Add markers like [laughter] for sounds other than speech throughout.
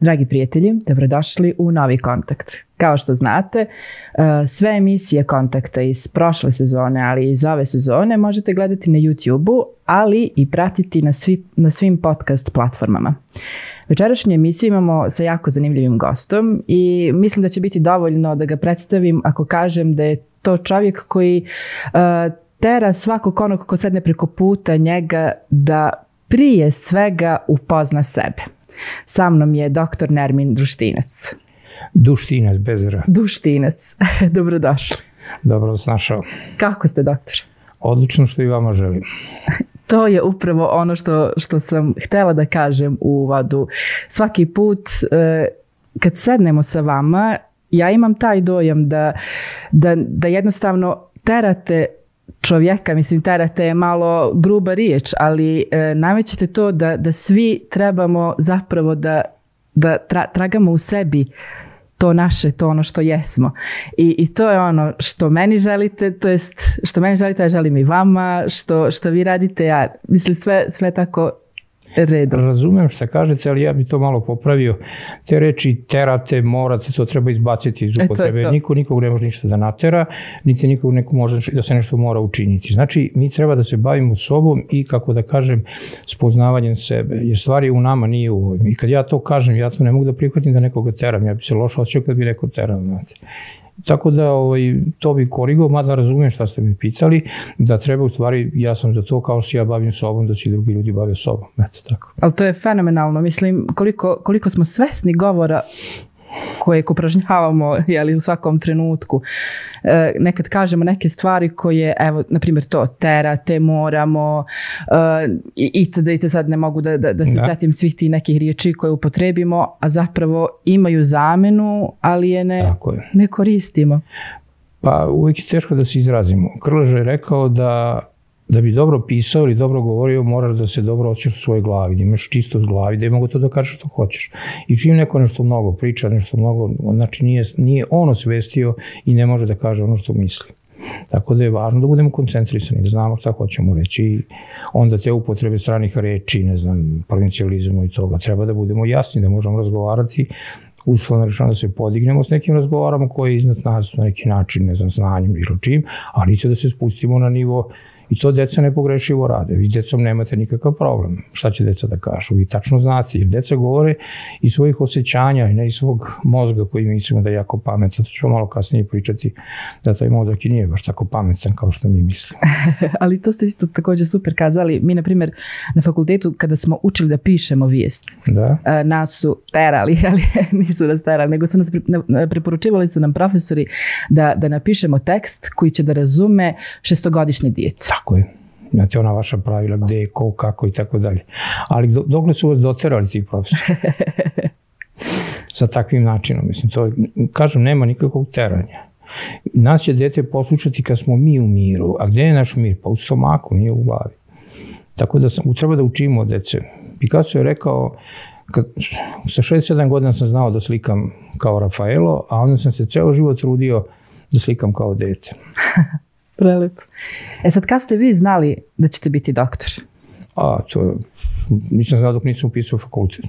Dragi prijatelji, dobrodošli u novi kontakt. Kao što znate, e, sve emisije kontakta iz prošle sezone, ali i iz ove sezone možete gledati na YouTube-u, ali i pratiti na, svi, na svim podcast platformama. Večerašnju emisiju imamo sa jako zanimljivim gostom i mislim da će biti dovoljno da ga predstavim ako kažem da je to čovjek koji uh, tera svakog onog ko sedne preko puta njega da prije svega upozna sebe. Sa mnom je doktor Nermin Društinac. Duštinac, bez R. Duštinac. [laughs] Dobrodošli. Dobro vas našao. Kako ste, doktor? Odlično što i vama želim. [laughs] To je upravo ono što, što sam htela da kažem u uvodu. Svaki put e, kad sednemo sa vama, ja imam taj dojam da, da, da jednostavno terate čovjeka, mislim terate je malo gruba riječ, ali e, namećete to da, da svi trebamo zapravo da, da tra, tragamo u sebi to naše, to ono što jesmo. I, I to je ono što meni želite, to jest što meni želite, ja želim i vama, što, što vi radite, ja mislim sve, sve tako redom. Razumem šta kažete, ali ja bi to malo popravio. Te reči terate, morate, to treba izbaciti iz upotrebe. E Niko nikog ne može ništa da natera, niti nikog neko može da se nešto mora učiniti. Znači, mi treba da se bavimo sobom i, kako da kažem, spoznavanjem sebe. Jer stvari u nama nije u ovim. I kad ja to kažem, ja to ne mogu da prihvatim da nekoga teram. Ja bi se lošo osjećao kad bi neko terao. Znate. Tako da ovaj, to bi korigo, mada razumem šta ste mi pitali, da treba u stvari, ja sam za to kao što ja bavim sobom, da se drugi ljudi bave sobom. Eto tako. Ali to je fenomenalno, mislim koliko, koliko smo svesni govora koje upražnjavamo jeli, u svakom trenutku. E, nekad kažemo neke stvari koje, evo, na primjer to, terate, moramo, e, i da i te sad ne mogu da, da, da se da. setim svih tih nekih riječi koje upotrebimo, a zapravo imaju zamenu, ali je ne, je. ne koristimo. Pa uvijek je teško da se izrazimo. Krleža je rekao da da bi dobro pisao ili dobro govorio, moraš da se dobro osjećaš u svojoj glavi, da imaš čistost glavi, da je mogu to da kažeš što hoćeš. I čim neko nešto mnogo priča, nešto mnogo, znači nije, nije ono svestio i ne može da kaže ono što misli. Tako da je važno da budemo koncentrisani, da znamo šta hoćemo reći i onda te upotrebe stranih reči, ne znam, provincializmu i toga, treba da budemo jasni, da možemo razgovarati uslovno rečeno da se podignemo s nekim razgovaramo koji je iznad nas na neki način, ne znam, znanjem ili čim, ali će da se spustimo na nivo I to deca nepogrešivo rade. Vi decom nemate nikakav problem. Šta će deca da kažu? Vi tačno znate. Jer deca govore iz svojih osjećanja ne iz svog mozga koji mislimo da je jako pametan. To ću malo kasnije pričati da taj mozak i nije baš tako pametan kao što mi mislimo. [laughs] Ali to ste isto takođe super kazali. Mi, na primjer, na fakultetu kada smo učili da pišemo vijest, da. nas su terali, [laughs] ali nisu nas terali, nego su nas preporučivali su nam profesori da, da napišemo tekst koji će da razume šestogodišnje dijete. Tako je. Znate, ona vaša pravila gde je, ko, kako i tako dalje. Ali do, dokle su vas doterali ti profesori? [laughs] Sa takvim načinom, mislim, to, kažem, nema nikakvog teranja. Nas će dete poslušati kad smo mi u miru, a gde je naš mir? Pa u stomaku, nije u glavi. Tako da sam, treba da učimo dece. Picasso je rekao, kad, sa 67 godina sam znao da slikam kao Rafaelo, a onda sam se ceo život trudio da slikam kao dete. [laughs] Prelepo. E sad, kad ste vi znali da ćete biti doktor? A, to nisam znao dok nisam upisao fakultet.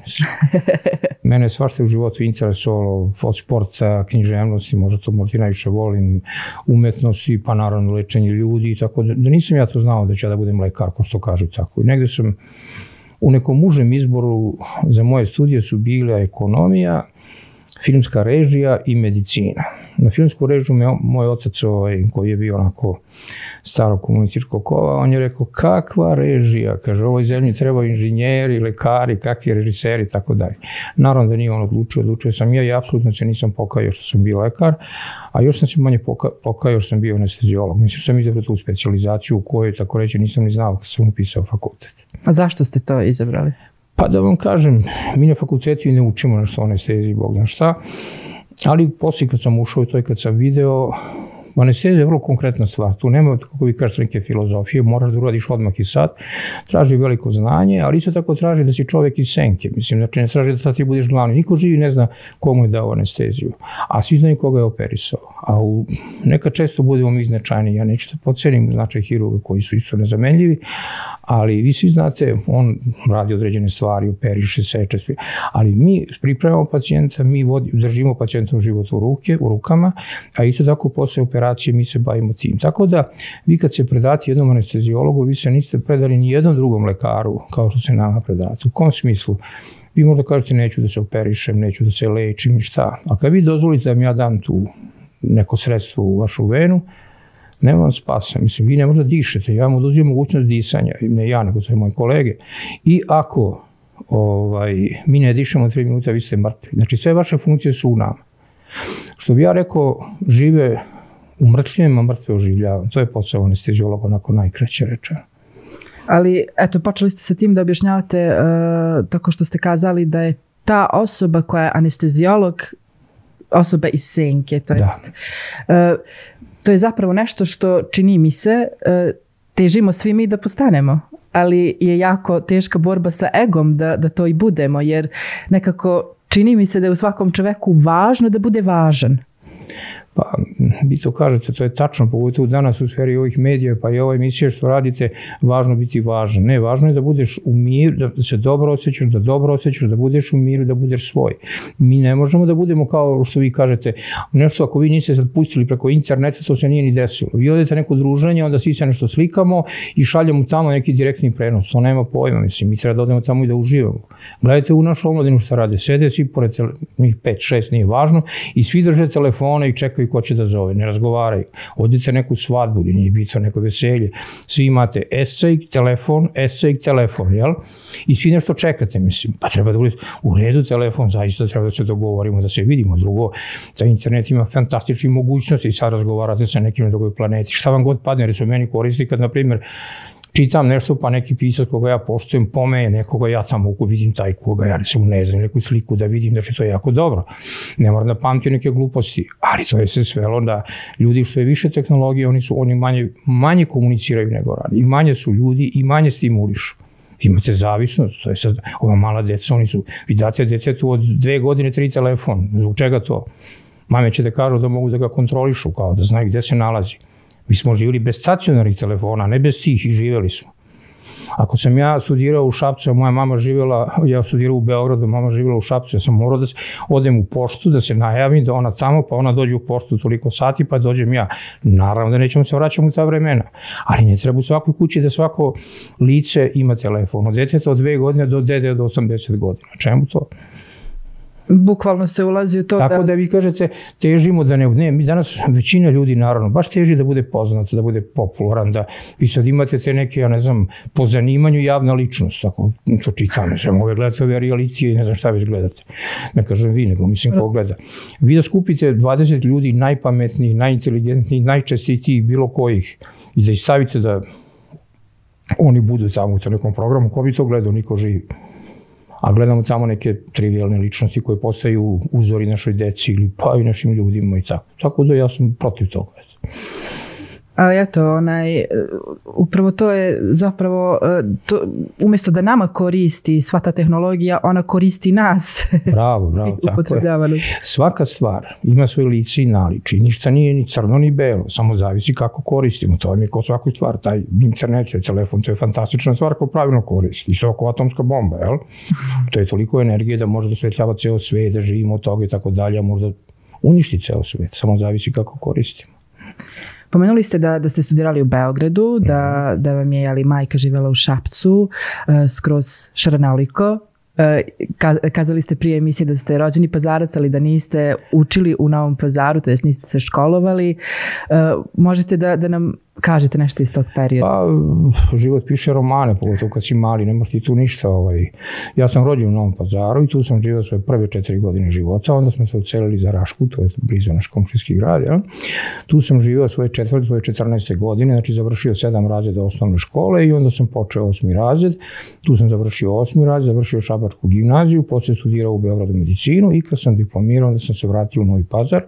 [laughs] Mene je svašta u životu interesovalo od sporta, književnosti, možda to možda i najviše volim, umetnosti, pa naravno lečenje ljudi, tako da, da nisam ja to znao da ću ja da budem lekar, ko što kažu tako. I negde sam u nekom užem izboru za moje studije su bile ekonomija, filmska režija i medicina. Na filmsku režiju me moj otac, ovaj, koji je bio onako staro komunističko kova, on je rekao, kakva režija? Kaže, ovoj zemlji treba inženjeri, lekari, kakvi režiseri, i tako dalje. Naravno da nije on odlučio, odlučio sam ja i apsolutno se nisam pokajao što sam bio lekar, a još sam se manje poka, pokajao što sam bio anestezijolog. Mislim, sam izabrao tu specializaciju u kojoj, tako reći, nisam ni znao kad sam upisao fakultet. A zašto ste to izabrali? Pa da vam kažem, mi na fakultetu ne učimo nešto o anesteziji, bog zna šta, ali poslije kad sam ušao i to i kad sam video, Anestezija je vrlo konkretna stvar. Tu nema, kako vi kažete, neke filozofije, moraš da uradiš odmah i sad. Traži veliko znanje, ali isto tako traži da si čovek iz senke. Mislim, znači ne traži da sad ti budeš glavni. Niko živi ne zna komu je dao anesteziju, a svi znaju koga je operisao. A u, neka često budemo mi značajni. Ja neću da pocenim značaj hirurga koji su isto nezamenljivi, ali vi svi znate, on radi određene stvari, operiše, seče, svi. ali mi pripremamo pacijenta, mi vodi, držimo pacijenta u životu u ruke, u rukama, a isto tako posle operacije mi se bavimo tim. Tako da vi kad se predati jednom anestezijologu, vi se niste predali ni jednom drugom lekaru kao što se nama predati. U kom smislu? Vi možda kažete neću da se operišem, neću da se lečim, šta. A kad vi dozvolite da mi ja dam tu neko sredstvo u vašu venu, nema vam spasa. Mislim, vi ne možda dišete, ja vam oduzim mogućnost disanja, ne ja, nego sve moje kolege. I ako ovaj, mi ne dišemo 3 minuta, vi ste mrtvi. Znači, sve vaše funkcije su u nama. Što bi ja rekao, žive u mrtvima, mrtve oživljavaju. To je posao anestezijologa, onako najkraće rečeno. Ali, eto, počeli ste sa tim da objašnjavate uh, tako što ste kazali da je ta osoba koja je anestezijolog osoba iz senke, to da. jest. Uh, to je zapravo nešto što čini mi se uh, težimo svi mi da postanemo ali je jako teška borba sa egom da, da to i budemo, jer nekako čini mi se da je u svakom čoveku važno da bude važan. Pa, vi to kažete, to je tačno, pogotovo danas u sferi ovih medija, pa i ova emisija što radite, važno biti važan. Ne, važno je da budeš u miru, da se dobro osjećaš, da dobro osjećaš, da budeš u miru, da budeš svoj. Mi ne možemo da budemo kao što vi kažete, nešto ako vi niste sad pustili preko interneta, to se nije ni desilo. Vi odete neko druženje, onda svi se nešto slikamo i šaljamo tamo neki direktni prenos. To nema pojma, mislim, mi treba da odemo tamo i da uživamo. Gledajte u našu omladinu šta rade. Sede svi pored njih 5, 6, nije važno, i svi drže telefone i čekaju ko će da zove. Ne razgovaraju. Odite neku svadbu nije bitno neko veselje. Svi imate escejk, telefon, escejk, telefon, jel? I svi nešto čekate, mislim. Pa treba da budete u redu telefon, zaista treba da se dogovorimo, da se vidimo. Drugo, da internet ima fantastične mogućnosti i sad razgovarate sa nekim na drugoj planeti. Šta vam god padne, recimo meni koristi kad, na primjer, čitam nešto pa neki pisac koga ja poštujem pomeje nekoga, ja tamo vidim taj koga ja recimo ne znam, neku sliku da vidim će to je jako dobro. Ne moram da pamtim neke gluposti, ali to je se svelo da ljudi što je više tehnologije, oni su oni manje, manje komuniciraju nego radi. I manje su ljudi i manje stimulišu imate zavisnost, to je sad, ova mala deca, oni su, vi date detetu od dve godine tri telefon, zbog čega to? Mame će da kažu da mogu da ga kontrolišu, kao da znaju gde se nalazi. Mi smo živjeli bez stacionarnih telefona, ne bez tih i živjeli smo. Ako sam ja studirao u Šapcu, a moja mama živjela, ja studirao u Beogradu, mama živjela u Šapcu, ja sam morao da se, odem u poštu, da se najavim, da ona tamo, pa ona dođe u poštu toliko sati, pa dođem ja. Naravno da nećemo se vraćati u ta vremena, ali ne treba u svakoj kući da svako lice ima telefon. Od deteta od dve godine do dede od 80 godina. Čemu to? Bukvalno se ulazi u to Tako da... da vi kažete, težimo da ne... Ne, mi danas, većina ljudi naravno, baš teži da bude poznat, da bude popularan, da vi sad imate te neke, ja ne znam, po zanimanju javna ličnost, tako to čitam, ne znam, ove gledate ove realitije ne znam šta već gledate. Ne kažem vi, nego mislim ko gleda. Vi da skupite 20 ljudi najpametnijih, najinteligentnijih, najčestitijih, bilo kojih, i da ih stavite da oni budu tamo u nekom programu, ko bi to gledao, niko živi a gledamo tamo neke trivialne ličnosti koje postaju uzori našoj deci ili pa i našim ljudima i tako. Tako da ja sam protiv toga. Ali eto, onaj, upravo to je zapravo, e, to, umjesto da nama koristi sva ta tehnologija, ona koristi nas. [laughs] Bravo, bravo, [laughs] tako je. Svaka stvar ima svoje lice i naliči. Ništa nije ni crno ni belo, samo zavisi kako koristimo. To je kao svaku stvar. Taj internet, taj telefon, to je fantastična stvar ako pravilno koristi. Isto ako atomska bomba, jel? To je toliko energije da može da svetljava ceo svet, da živimo od toga i tako dalje, a možda uništi ceo svet. Samo zavisi kako koristimo. Pomenuli ste da, da ste studirali u Beogradu, da, mhm. da vam je ali majka živela u Šapcu, uh, skroz šaranoliko. Uh, kazali ste prije emisije da ste rođeni pazarac, ali da niste učili u Novom pazaru, to jest niste se školovali. Uh, možete da, da nam kažete nešto iz tog perioda? Pa, život piše romane, pogotovo kad si mali, nemaš ti tu ništa. Ovaj. Ja sam rođen u Novom pazaru i tu sam živao svoje prve četiri godine života, onda smo se ucelili za Rašku, to je blizu naš komšijski grad. Ja? Tu sam živao svoje četvrte, svoje 14. godine, znači završio sedam razreda osnovne škole i onda sam počeo osmi razred. Tu sam završio osmi razred, završio Šabačku gimnaziju, posle studirao u Beogradu medicinu i kad sam diplomirao, onda sam se vratio u Novi pazar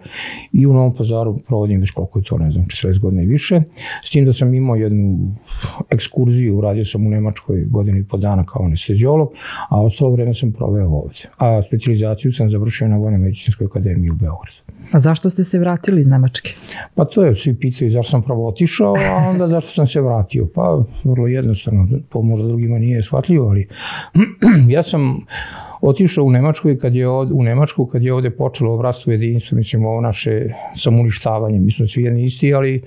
i u Novom pazaru provodim već koliko je to, ne znam, 40 godina i više. S tim da sam imao jednu ekskurziju, uradio sam u Nemačkoj godinu i po dana kao anestezijolog, a ostalo vreme sam proveo ovde. A specializaciju sam završio na Vojnoj medicinskoj akademiji u Beogradu. A zašto ste se vratili iz Nemačke? Pa to je, svi pitaju zašto sam prvo otišao, a onda zašto sam se vratio. Pa vrlo jednostavno, to možda drugima nije shvatljivo, ali [clears throat] ja sam otišao u Nemačku i kad je od, u Nemačku kad je ovde počelo obrastu jedinstvo, mislim ovo naše samuništavanje, mi smo svi jedni isti, ali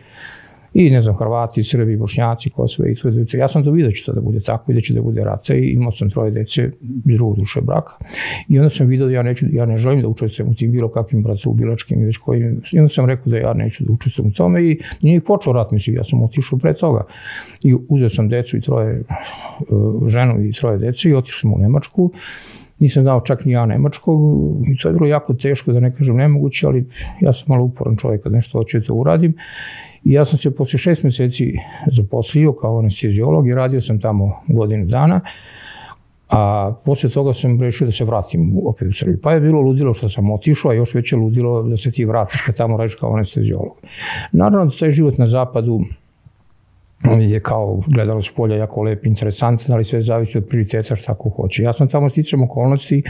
i ne znam, Hrvati, Srbi, Bošnjaci, Kosove i to. Ja sam to vidio da će to da bude tako i da će da bude rata i imao sam troje dece iz drugog duše braka. I onda sam vidio da ja, neću, ja ne želim da učestvujem u tim bilo kakvim bilačkim i već kojim. I onda sam rekao da ja neću da učestvujem u tome i nije počeo rat, mislim, ja sam otišao pre toga. I uzeo sam decu i troje, e, ženu i troje dece i otišao sam u Nemačku nisam znao čak ni ja nemačkog i to je bilo jako teško da ne kažem nemoguće, ali ja sam malo uporan čovjek kad nešto hoću da uradim I ja sam se posle šest meseci zaposlio kao anestezijolog i radio sam tamo godinu dana. A posle toga sam rešio da se vratim opet u Srbiju. Pa je bilo ludilo što sam otišao, a još veće ludilo da se ti vratiš kad tamo radiš kao anestezijolog. Naravno da taj život na zapadu je kao gledalo s polja jako lep, interesantan, ali sve zavisi od prioriteta šta ko hoće. Ja sam tamo sticam okolnosti,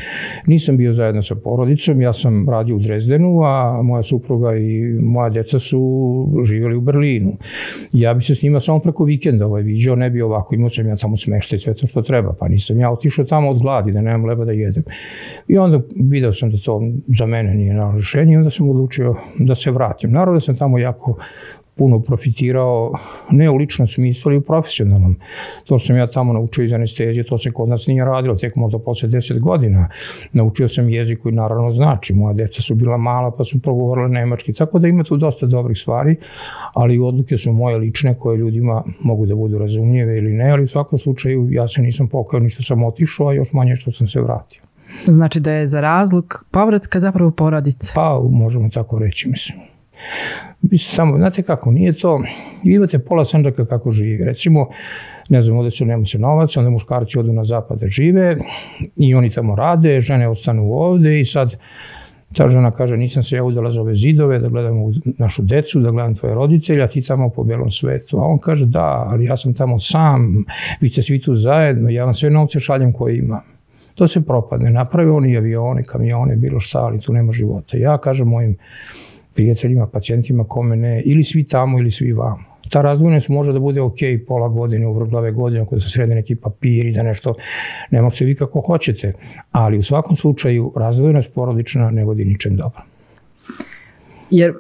nisam bio zajedno sa porodicom, ja sam radio u Drezdenu, a moja supruga i moja deca su živjeli u Berlinu. Ja bi se s njima samo preko vikenda ovaj viđao, ne bi ovako, imao sam ja tamo smeštaj, sve to što treba, pa nisam ja otišao tamo od gladi, da nemam leba da jedem. I onda video sam da to za mene nije na rešenje i onda sam odlučio da se vratim. Naravno da sam tamo jako puno profitirao, ne u ličnom smislu, ali u profesionalnom. To što sam ja tamo naučio iz anestezije, to se kod nas nije radilo, tek možda posle 10 godina. Naučio sam jezik koji naravno znači, moja deca su bila mala pa su progovorila nemački, tako da ima tu dosta dobrih stvari, ali odluke su moje lične koje ljudima mogu da budu razumljive ili ne, ali u svakom slučaju ja se nisam pokao, ništa sam otišao, a još manje što sam se vratio. Znači da je za razlog povratka zapravo porodica? Pa, možemo tako reći, mislim. Mislim, samo, znate kako, nije to, vi imate pola Sanđaka kako živi. Recimo, ne znam, ovde su nema se novac, onda muškarci odu na zapad da žive i oni tamo rade, žene ostanu ovde i sad ta žena kaže nisam se ja udala za ove zidove, da gledam našu decu, da gledam tvoje roditelja, ti tamo po belom svetu. A on kaže da, ali ja sam tamo sam, vi ste svi tu zajedno, ja vam sve novce šaljem koje imam. To se propadne, naprave oni avione, kamione, bilo šta, ali tu nema života. Ja kažem mojim prijateljima, pacijentima, kome ne, ili svi tamo ili svi vamo. Ta razdvojnost može da bude ok pola godine, u vrglave godine, ako da se srede neki papiri, da nešto, ne možete vi kako hoćete, ali u svakom slučaju razdvojenost porodična ne vodi ničem dobro. Jer,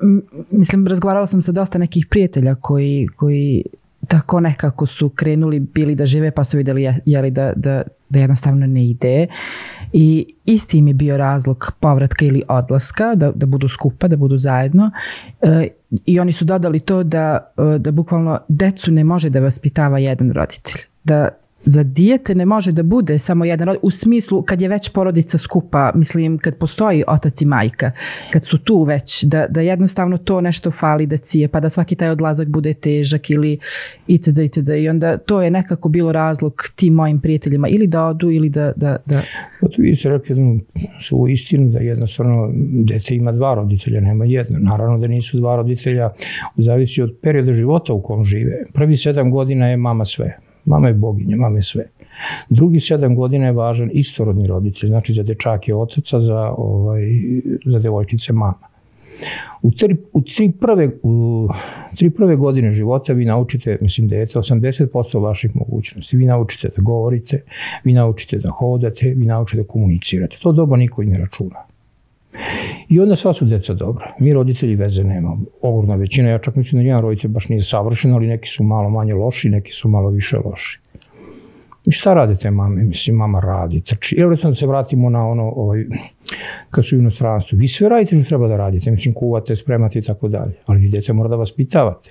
mislim, razgovarala sam sa dosta nekih prijatelja koji, koji tako nekako su krenuli bili da žive pa su videli jeli da, da, da jednostavno ne ide. I isti im je bio razlog povratka ili odlaska da, da budu skupa, da budu zajedno. E, i oni su dodali to da, e, da bukvalno decu ne može da vaspitava jedan roditelj. Da za dijete ne može da bude samo jedan u smislu kad je već porodica skupa, mislim kad postoji otac i majka, kad su tu već, da, da jednostavno to nešto fali da cije, pa da svaki taj odlazak bude težak ili itd. itd. I onda to je nekako bilo razlog tim mojim prijateljima ili da odu ili da... da, da... Pa tu vi ste rekli jednu svoju istinu da jednostavno dete ima dva roditelja, nema jedno. Naravno da nisu dva roditelja, zavisi od perioda života u kom žive. Prvi sedam godina je mama sve Mama je boginja, mama je sve. Drugi sedam godina je važan istorodni roditelj, znači za dečake otaca, za, ovaj, za devojčice mama. U tri, u tri, prve, u tri prve godine života vi naučite, mislim dete, 80% vaših mogućnosti. Vi naučite da govorite, vi naučite da hodate, vi naučite da komunicirate. To doba niko i ne računa. I onda sva su deca dobra. Mi roditelji veze nemamo. Ogromna većina, ja čak mislim da jedan roditelj baš nije savršen, ali neki su malo manje loši, neki su malo više loši. I šta rade te mame? Mislim, mama radi, trči. Evo recimo da se vratimo na ono, ovaj, kad su u inostranstvu. Vi sve radite što treba da radite, mislim, kuvate, spremate i tako dalje. Ali vi dete mora da vas pitavate.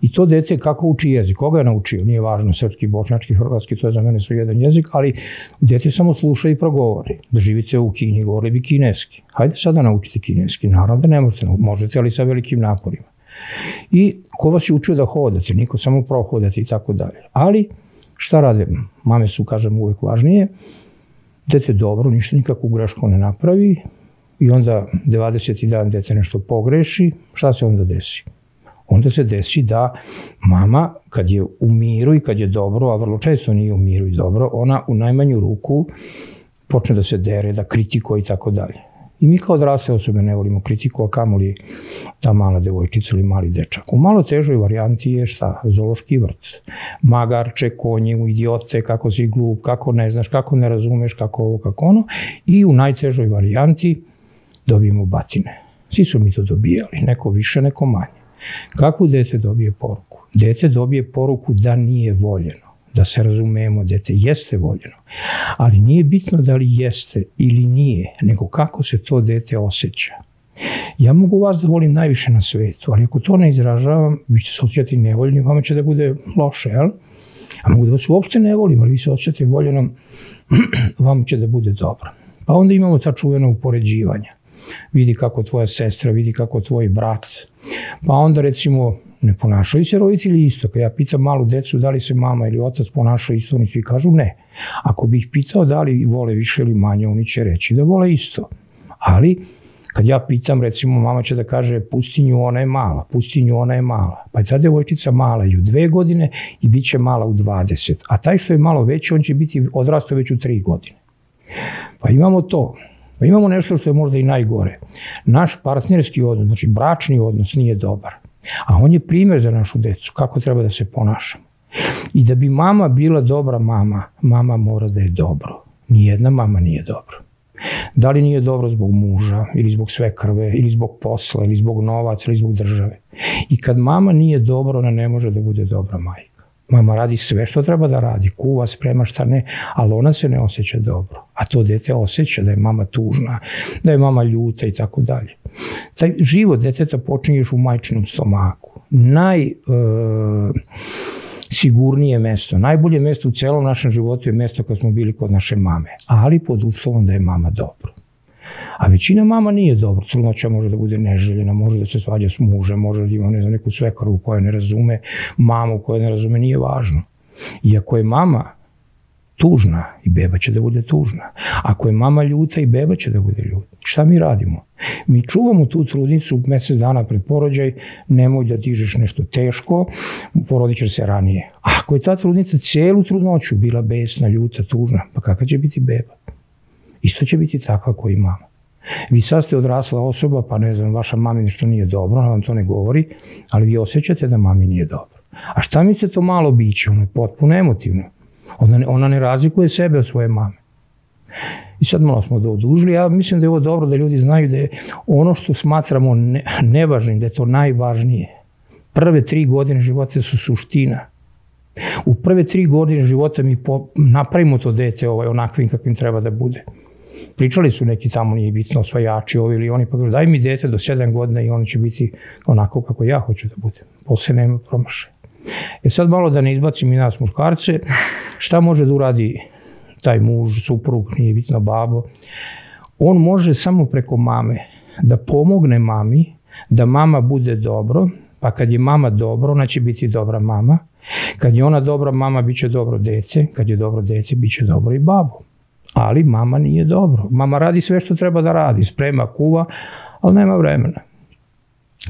I to dete kako uči jezik, koga je naučio? Nije važno, srpski, bočnački, hrvatski, to je za mene sve jedan jezik, ali dete samo sluša i progovori. Da živite u Kini, govorili bi kineski. Hajde sada naučite kineski. Naravno da ne možete, možete, ali sa velikim naporima. I ko vas je učio da hodate? Niko samo prohodate i tako dalje. Ali, šta rade? Mame su, kažem, uvek važnije. Dete dobro, ništa nikakvu grešku ne napravi i onda 20. dan dete nešto pogreši, šta se onda desi? Onda se desi da mama, kad je u miru i kad je dobro, a vrlo često nije u miru i dobro, ona u najmanju ruku počne da se dere, da kritikuje i tako dalje. I mi kao odrasle osobe ne volimo kritiku, a kamoli ta mala devojčica ili mali dečak. U malo težoj varijanti je šta? Zološki vrt. Magarče, konje, idiote, kako si glup, kako ne znaš, kako ne razumeš, kako ovo, kako ono. I u najtežoj varijanti dobijemo batine. Svi su mi to dobijali, neko više, neko manje. Kako dete dobije poruku? Dete dobije poruku da nije voljeno da se razumemo, dete jeste voljeno, ali nije bitno da li jeste ili nije, nego kako se to dete osjeća. Ja mogu vas da volim najviše na svetu, ali ako to ne izražavam, vi ćete se osjećati nevoljni, vama će da bude loše, jel? A mogu da vas uopšte ne volim, ali vi se osjećate voljenom, [clears throat] vama će da bude dobro. Pa onda imamo ta čuvena upoređivanja. Vidi kako tvoja sestra, vidi kako tvoj brat. Pa onda recimo ne ponašaju se roditelji isto. Kad ja pitam malu decu da li se mama ili otac ponašaju isto, oni svi kažu ne. Ako bih pitao da li vole više ili manje, oni će reći da vole isto. Ali, kad ja pitam, recimo, mama će da kaže pustinju ona je mala, pustinju ona je mala. Pa je ta devojčica mala i u dve godine i bit će mala u 20. A taj što je malo veći, on će biti odrastao već u tri godine. Pa imamo to. Pa imamo nešto što je možda i najgore. Naš partnerski odnos, znači bračni odnos nije dobar. A on je primer za našu decu, kako treba da se ponašamo. I da bi mama bila dobra mama, mama mora da je dobro. Nijedna mama nije dobro. Da li nije dobro zbog muža, ili zbog sve krve, ili zbog posla, ili zbog novaca, ili zbog države. I kad mama nije dobro, ona ne može da bude dobra majka. Mama radi sve što treba da radi, kuva, sprema šta ne, ali ona se ne osjeća dobro. A to dete osjeća da je mama tužna, da je mama ljuta i tako dalje. Taj život deteta počinje još u majčinom stomaku. Naj... E, sigurnije mesto. Najbolje mesto u celom našem životu je mesto kad smo bili kod naše mame, ali pod uslovom da je mama dobro. A većina mama nije dobro. Trudnoća može da bude neželjena, može da se svađa s mužem, može da ima ne znam, neku svekaru koja ne razume, mamu koja ne razume, nije važno. Iako je mama tužna i beba će da bude tužna. Ako je mama ljuta i beba će da bude ljuta. Šta mi radimo? Mi čuvamo tu trudnicu mesec dana pred porođaj, nemoj da dižeš nešto teško, porodit će se ranije. Ako je ta trudnica celu trudnoću bila besna, ljuta, tužna, pa kakva će biti beba? Isto će biti takva koji mama. Vi sad ste odrasla osoba, pa ne znam, vaša mami nešto nije dobro, ona vam to ne govori, ali vi osjećate da mami nije dobro. A šta mi se to malo biće? Ono je potpuno emotivno. Ona ne, ona ne razlikuje sebe od svoje mame. I sad malo smo da odužili. Ja mislim da je ovo dobro da ljudi znaju da je ono što smatramo ne, nevažnim, da je to najvažnije. Prve tri godine života su suština. U prve tri godine života mi po, napravimo to dete ovaj, onakvim kakvim treba da bude. Pričali su neki tamo, nije bitno, osvajači ovi ili oni, pa kažu daj mi dete do 7 godina i ono će biti onako kako ja hoću da bude. Posle nema promaše. E sad malo da ne izbacim i nas muškarce, šta može da uradi taj muž, suprug, nije bitno babo, on može samo preko mame da pomogne mami, da mama bude dobro, pa kad je mama dobro, ona će biti dobra mama, kad je ona dobra mama, bit će dobro dete, kad je dobro dete, bit će dobro i babo. Ali mama nije dobro. Mama radi sve što treba da radi, sprema, kuva, ali nema vremena.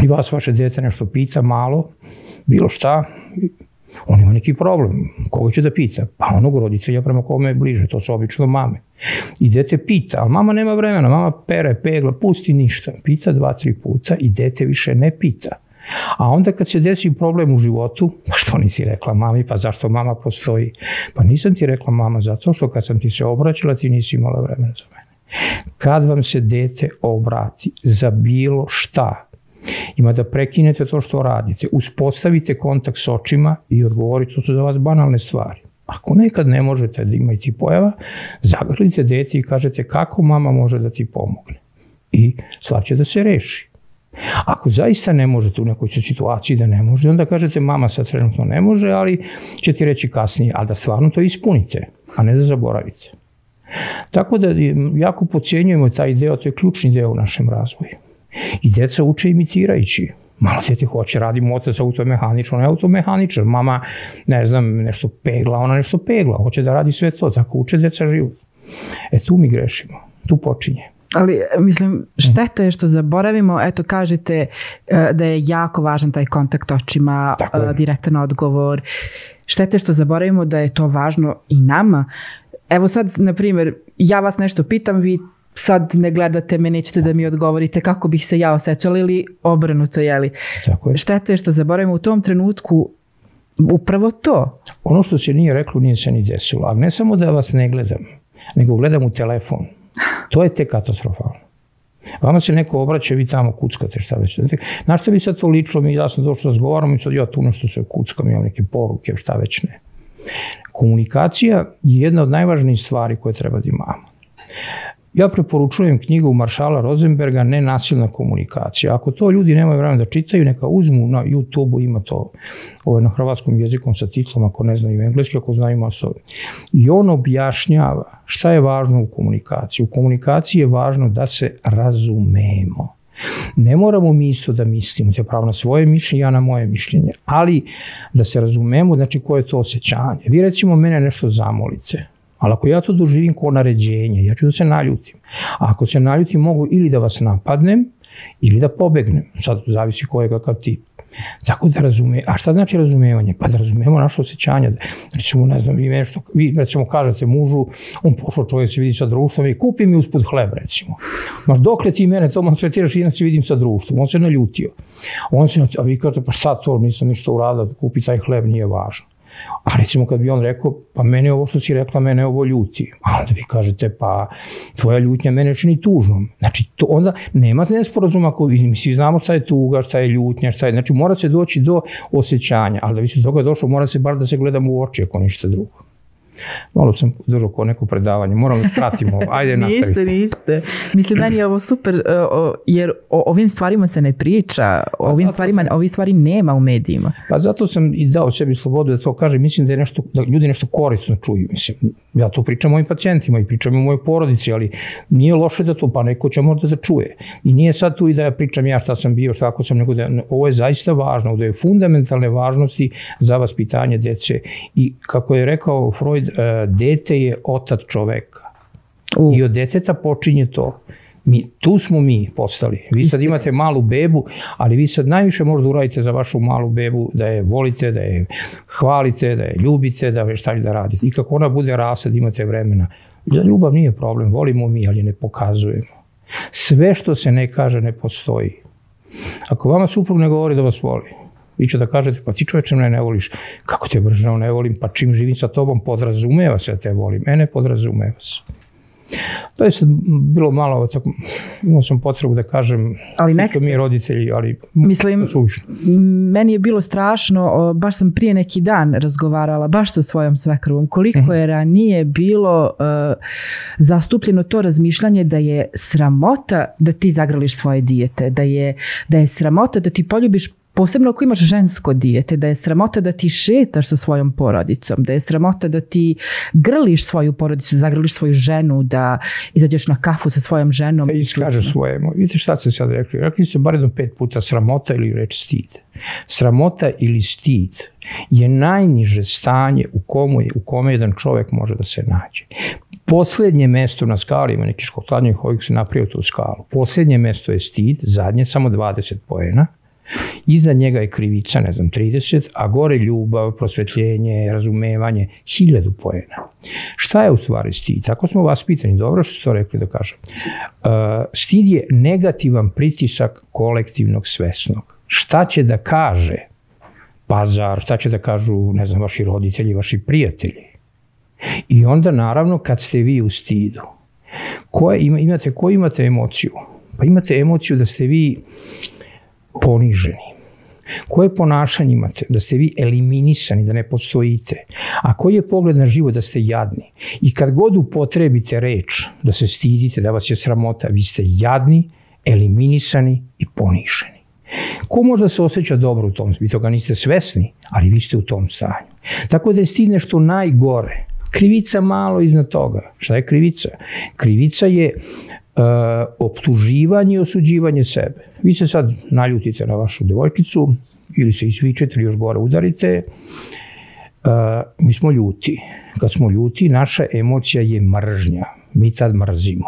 I vas vaše dete nešto pita malo, bilo šta, on ima neki problem. Koga će da pita? Pa onog roditelja prema kome je bliže, to su obično mame. I dete pita, ali mama nema vremena, mama pere, pegla, pusti ništa. Pita dva, tri puta i dete više ne pita. A onda kad se desi problem u životu, pa što nisi rekla mami, pa zašto mama postoji? Pa nisam ti rekla mama zato što kad sam ti se obraćala ti nisi imala vremena za mene. Kad vam se dete obrati za bilo šta, Ima da prekinete to što radite, uspostavite kontakt s očima i odgovorite, to su za vas banalne stvari. Ako nekad ne možete da ima ti pojava, zagrlite dete i kažete kako mama može da ti pomogne. I stvar će da se reši. Ako zaista ne možete u nekoj situaciji da ne može, onda kažete mama sad trenutno ne može, ali će ti reći kasnije, ali da stvarno to ispunite, a ne da zaboravite. Tako da jako pocijenjujemo taj deo, to je ključni deo u našem razvoju. I deca uče imitirajući. Malo dete hoće, radi otac automehaničar, on je automehaničar, mama, ne znam, nešto pegla, ona nešto pegla, hoće da radi sve to, tako uče deca život. E tu mi grešimo, tu počinje. Ali, mislim, šteta je što zaboravimo, eto, kažete e, da je jako važan taj kontakt očima, e, direktan odgovor. Šteta je što zaboravimo da je to važno i nama. Evo sad, na primjer, ja vas nešto pitam, vi sad ne gledate me, nećete da mi odgovorite kako bih se ja osjećala ili obrnuto, jeli? Tako je. Šteta je što zaboravimo u tom trenutku upravo to. Ono što se nije reklo nije se ni desilo, ali ne samo da vas ne gledam, nego gledam u telefon. To je te katastrofalno. Vama se neko obraća, vi tamo kuckate, šta već. Znaš što bi sad to lično, mi ja sam došao razgovaram i sad ja tu nešto se kuckam, imam neke poruke, šta već ne. Komunikacija je jedna od najvažnijih stvari koje treba da imamo. Ja preporučujem knjigu Maršala Rosenberga Nenasilna komunikacija. Ako to ljudi nemaju vremena da čitaju, neka uzmu na YouTube-u, ima to ovo na hrvatskom jezikom sa titlom, ako ne znaju engleski, ako znaju masovi. I on objašnjava šta je važno u komunikaciji. U komunikaciji je važno da se razumemo. Ne moramo mi isto da mislimo, te pravo na svoje mišljenje, ja na moje mišljenje, ali da se razumemo, znači koje je to osjećanje. Vi recimo mene nešto zamolite, Ali ako ja to doživim kao naređenje, ja ću da se naljutim. A ako se naljutim, mogu ili da vas napadnem, ili da pobegnem. Sad zavisi ko je kakav tip. Tako da razume, a šta znači razumevanje? Pa da razumemo naše osjećanja. Recimo, ne znam, vi nešto, vi recimo kažete mužu, on pošao čovjek se vidi sa društvom i kupi mi usput hleb, recimo. Maš dokle ti mene to maltretiraš i se vidim sa društvom. On se naljutio. On se, a vi kažete, pa šta to, nisam ništa uradio, kupi taj hleb, nije važno. A recimo kad bi on rekao, pa mene ovo što si rekla, mene ovo ljuti. A onda vi kažete, pa tvoja ljutnja mene čini tužnom. Znači, to onda nema nesporazuma ako mi svi znamo šta je tuga, šta je ljutnja, šta je. Znači, mora se doći do osjećanja, ali da bi se toga došlo, mora se bar da se gledamo u oči ako ništa drugo. Malo sam držao ko neko predavanje, moram da pratimo. Ajde, nastavite. [laughs] niste, niste. Mislim, meni je ovo super, e, jer o ovim stvarima se ne priča, o ovim stvarima, sam, ovih stvari nema u medijima. Pa zato sam i dao sebi slobodu da to kažem, mislim da, je nešto, da ljudi nešto korisno čuju. Mislim, ja to pričam mojim pacijentima i pričam u mojoj porodici, ali nije loše da to, pa neko će možda da čuje. I nije sad tu i da ja pričam ja šta sam bio, šta ako sam, nego da ovo je zaista važno, da je fundamentalne važnosti za vaspitanje dece. I kako je rekao Freud, E, dete je otac čoveka. U. I od deteta počinje to. Mi, tu smo mi postali. Vi sad imate malu bebu, ali vi sad najviše možda uradite za vašu malu bebu da je volite, da je hvalite, da je ljubite, da je šta da radite. I kako ona bude rasad, imate vremena. Za ljubav nije problem, volimo mi, ali ne pokazujemo. Sve što se ne kaže ne postoji. Ako vama suprug ne govori da vas voli, Vi ćete da kažete, pa ti čoveče me ne voliš. Kako te bržno ne volim? Pa čim živim sa tobom, podrazumeva se da te volim. Mene podrazumeva se. To je sad bilo malo, tako, imao sam potrebu da kažem, ali nek mi roditelji, ali mislim, suvišno. meni je bilo strašno, baš sam prije neki dan razgovarala, baš sa svojom svekrovom, koliko mm -hmm. je ranije bilo uh, zastupljeno to razmišljanje da je sramota da ti zagrališ svoje dijete, da je, da je sramota da ti poljubiš Posebno ako imaš žensko dijete, da je sramota da ti šetaš sa svojom porodicom, da je sramota da ti grliš svoju porodicu, zagrliš svoju ženu, da izađeš na kafu sa svojom ženom. I iskažeš svoje. Vidite šta ste sad rekli? Rekli ste bar jedno pet puta sramota ili reč stid. Sramota ili stid je najniže stanje u, komu je, u kome jedan čovek može da se nađe. Poslednje mesto na skali, ima neki škotladnjih ovih se napravio tu skalu. Poslednje mesto je stid, zadnje samo 20 poena, Iznad njega je krivica, ne znam, 30, a gore ljubav, prosvetljenje, razumevanje, hiljadu poena. Šta je u stvari stid? Tako smo vas pitani, dobro što ste to rekli da kažem. Uh, stid je negativan pritisak kolektivnog svesnog. Šta će da kaže pazar, šta će da kažu, ne znam, vaši roditelji, vaši prijatelji. I onda, naravno, kad ste vi u stidu, koje, imate, koju imate emociju? Pa imate emociju da ste vi poniženi. Koje ponašanje imate? Da ste vi eliminisani, da ne postojite. A koji je pogled na život da ste jadni? I kad god upotrebite reč, da se stidite, da vas je sramota, vi ste jadni, eliminisani i ponišeni. Ko može da se osjeća dobro u tom? Vi toga niste svesni, ali vi ste u tom stanju. Tako da je stid nešto najgore. Krivica malo iznad toga. Šta je krivica? Krivica je uh, optuživanje i osuđivanje sebe. Vi se sad naljutite na vašu devojčicu ili se izvičete ili još gore udarite. Uh, mi smo ljuti. Kad smo ljuti, naša emocija je mržnja. Mi tad mrzimo.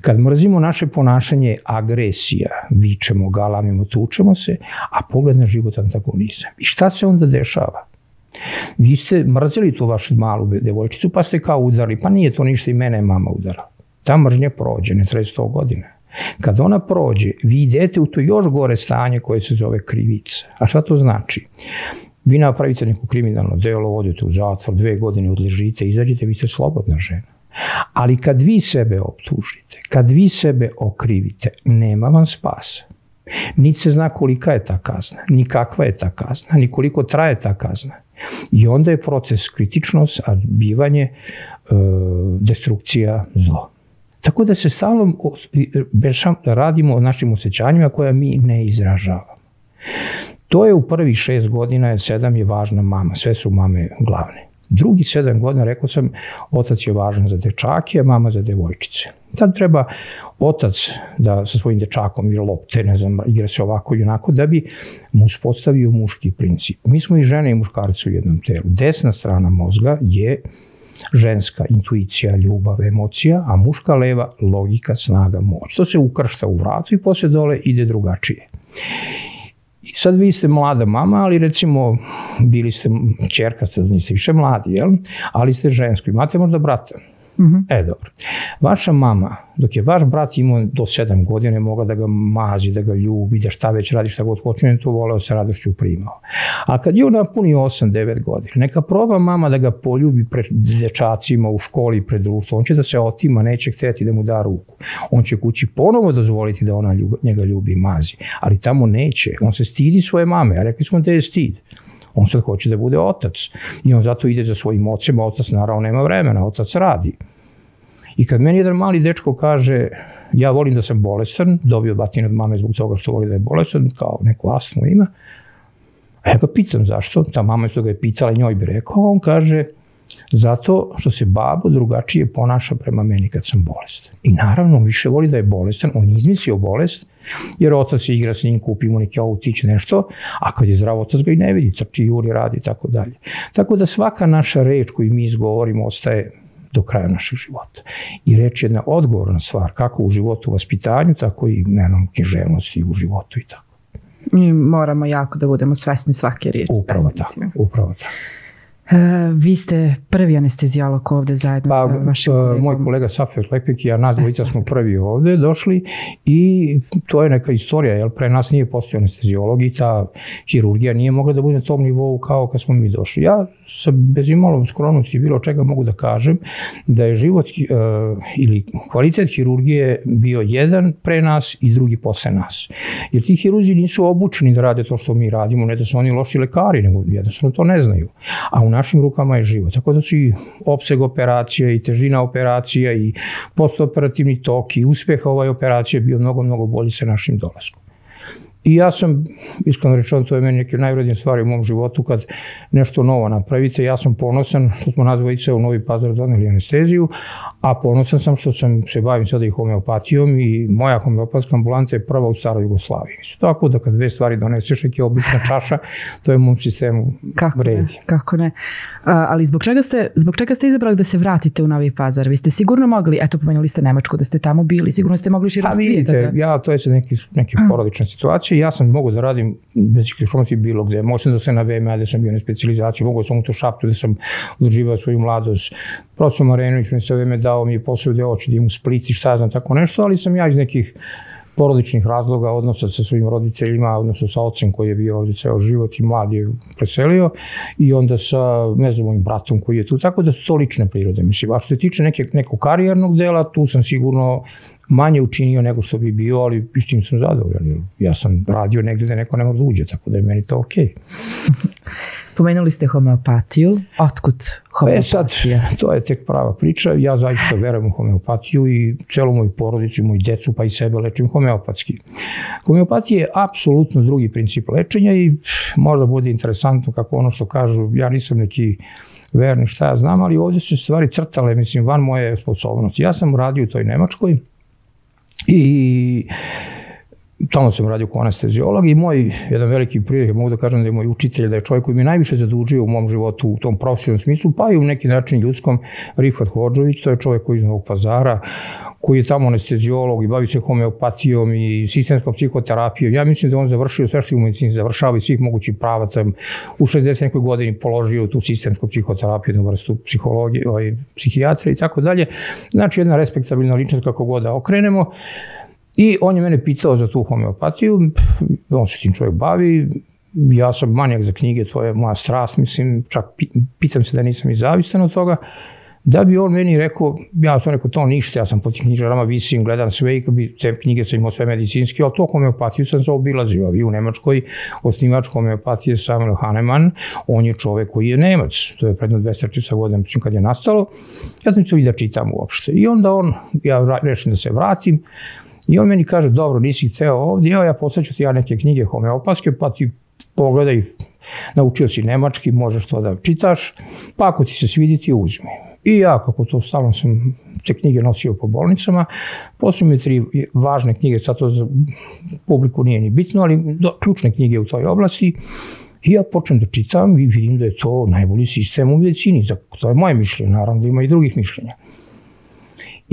Kad mrzimo naše ponašanje je agresija, vičemo, galamimo, tučemo se, a pogled na život antagonizam. I šta se onda dešava? Vi ste mrzeli tu vašu malu devojčicu, pa ste kao udarili, pa nije to ništa i mene je mama udara. Ta mržnja prođe, ne traje 100 godina. Kad ona prođe, vi idete u to još gore stanje koje se zove krivica. A šta to znači? Vi napravite neko kriminalno delo, odete u zatvor, dve godine odležite, izađete, vi ste slobodna žena. Ali kad vi sebe optužite, kad vi sebe okrivite, nema vam spasa. Niti se zna kolika je ta kazna, ni kakva je ta kazna, ni koliko traje ta kazna. I onda je proces kritičnost, a bivanje, e, destrukcija, zlo. Tako da se stalno radimo o našim osjećanjima koja mi ne izražavamo. To je u prvih šest godina, sedam je važna mama, sve su mame glavne. Drugi sedam godina, rekao sam, otac je važan za dečake, a mama za devojčice. Tad treba otac da sa svojim dečakom igra lopte, ne znam, igra se ovako i onako, da bi mu uspostavio muški princip. Mi smo i žene i muškarci u jednom telu. Desna strana mozga je ženska intuicija, ljubav, emocija, a muška leva logika, snaga, moć. To se ukršta u vratu i posle dole ide drugačije. I sad vi ste mlada mama, ali recimo bili ste čerka, sad niste više mladi, jel? ali ste žensko. Imate možda brata. -hmm. E, dobro. Vaša mama, dok je vaš brat imao do 7 godina, mogla da ga mazi, da ga ljubi, da šta već radi, šta god on to voleo sa radošću primao. A kad je on napuni 8-9 godina, neka proba mama da ga poljubi pred dečacima u školi pred društvom, on će da se otima, neće hteti da mu da ruku. On će kući ponovo dozvoliti da ona ljubi, njega ljubi i mazi, ali tamo neće. On se stidi svoje mame, a rekli smo da je stid. On sad hoće da bude otac. I on zato ide za svojim ocem, a otac naravno nema vremena, otac radi. I kad meni jedan mali dečko kaže, ja volim da sam bolestan, dobio batin od mame zbog toga što voli da je bolestan, kao neku astmu ima, a ja ga pitam zašto, ta mama što ga je pitala njoj bi rekao, on kaže, Zato što se babo drugačije ponaša prema meni kad sam bolestan. I naravno, on više voli da je bolestan, on izmislio bolest, jer otac se igra s njim, kupi mu neki autić, nešto, a kad je zdrav otac ga i ne vidi, trči, juri, radi i tako dalje. Tako da svaka naša reč koju mi izgovorimo ostaje do kraja našeg života. I reč je jedna odgovorna stvar, kako u životu u vaspitanju, tako i u književnosti u životu i tako. Mi moramo jako da budemo svesni svake riječi. Upravo tako, upravo tako. Uh, vi ste prvi anestezijolog ovde zajedno pa, sa vašim kolegom. Moj kolega Safir Lepik i ja, nas dvojica smo prvi ovde došli i to je neka istorija, jer pre nas nije postao anestezijolog i ta hirurgija nije mogla da bude na tom nivou kao kad smo mi došli. Ja sa bez imalo skromnosti bilo čega mogu da kažem da je život uh, ili kvalitet hirurgije bio jedan pre nas i drugi posle nas. Jer ti hiruzi nisu obučeni da rade to što mi radimo, ne da su oni loši lekari, nego jednostavno to ne znaju. A u našim rukama je život. Tako da su i opseg operacija i težina operacija i postoperativni tok i uspeh ovaj operacije bio mnogo, mnogo bolji sa našim dolaskom. I ja sam, iskreno rečeno, to je meni neke najvrednije stvari u mom životu, kad nešto novo napravite, ja sam ponosan što smo nas dvojice u Novi Pazar doneli anesteziju, a ponosan sam što sam se bavim sada i homeopatijom i moja homeopatska ambulanta je prva u staroj Jugoslaviji. Tako da kad dve stvari doneseš, neki obična [laughs] čaša, to je u mom sistemu kako vredi. Ne, kako ne. A, ali zbog čega, ste, zbog čega ste izabrali da se vratite u Novi Pazar? Vi ste sigurno mogli, eto pomenuli ste Nemačku, da ste tamo bili, sigurno ste mogli širom svijeta. Vidite, da... ja, to je neki, neki porodična situacija, ja sam mogu da radim bez ikakve bilo gde, sam da se na VMA da sam bio na specializaciji, mogu sam u to šaptu da sam udrživao svoju mladost. Profesor Marenović mi se vreme dao mi je posao gde hoće da imam split i šta znam, tako nešto, ali sam ja iz nekih porodičnih razloga, odnosa sa svojim roditeljima, odnosno sa ocem koji je bio ovde ceo život i mlad je preselio i onda sa, ne znam, mojim bratom koji je tu, tako da su to lične prirode. Mislim, a što se tiče neke, nekog karijernog dela, tu sam sigurno manje učinio nego što bi bio, ali s tim sam zadovoljan. Ja sam radio negde da neko ne mora da uđe, tako da je meni to okej. Okay. [laughs] Pomenuli ste homeopatiju. Otkud homeopatija? E sad, to je tek prava priča. Ja zaista verujem u homeopatiju i celu moju porodicu, moju decu pa i sebe lečim homeopatski. Homeopatija je apsolutno drugi princip lečenja i možda bude interesantno kako ono što kažu, ja nisam neki verni šta ja znam, ali ovde su stvari crtale, mislim, van moje sposobnosti. Ja sam radio u toj Nemačkoj i tamo sam radio kao anestezijolog i moj jedan veliki prijatelj, mogu da kažem da je moj učitelj, da je čovjek koji mi najviše zadužio u mom životu u tom profesionalnom smislu, pa i u neki način ljudskom, Rifat Hođović, to je čovjek koji iz Novog pazara, koji je tamo anestezijolog i bavi se homeopatijom i sistemskom psihoterapijom. Ja mislim da on završio sve što je u medicini završava i svih mogućih prava. Tam u 60. nekoj godini položio tu sistemsku psihoterapiju, jednu vrstu psihologije, ovaj, psihijatra i tako dalje. Znači jedna respektabilna ličnost kako god da okrenemo. I on je mene pitao za tu homeopatiju, on se tim čovjek bavi, ja sam manjak za knjige, to je moja strast, mislim, čak pitam se da nisam i zavistan od toga, da bi on meni rekao, ja sam rekao to ništa, ja sam po tim knjižarama visim, gledam sve i bi te knjige sam imao sve medicinski, ali to homeopatiju sam zaobilazio. I u Nemačkoj osnivač homeopatije Samuel Hahnemann, on je čovek koji je Nemac, to je predno 230 godina, mislim kad je nastalo, ja sam se da čitam uopšte. I onda on, ja rešim da se vratim, I on meni kaže, dobro, nisi hteo ovdje, evo ja posleću ti ja neke knjige homeopatske, pa ti pogledaj, naučio si nemački, možeš to da čitaš, pa ako ti se svidi ti uzmi. I ja, kako to stalno sam te knjige nosio po bolnicama, posle mi tri važne knjige, sad to za publiku nije ni bitno, ali do, ključne knjige u toj oblasti, I ja počnem da čitam i vidim da je to najbolji sistem u medicini. To je moje mišljenje, naravno da ima i drugih mišljenja.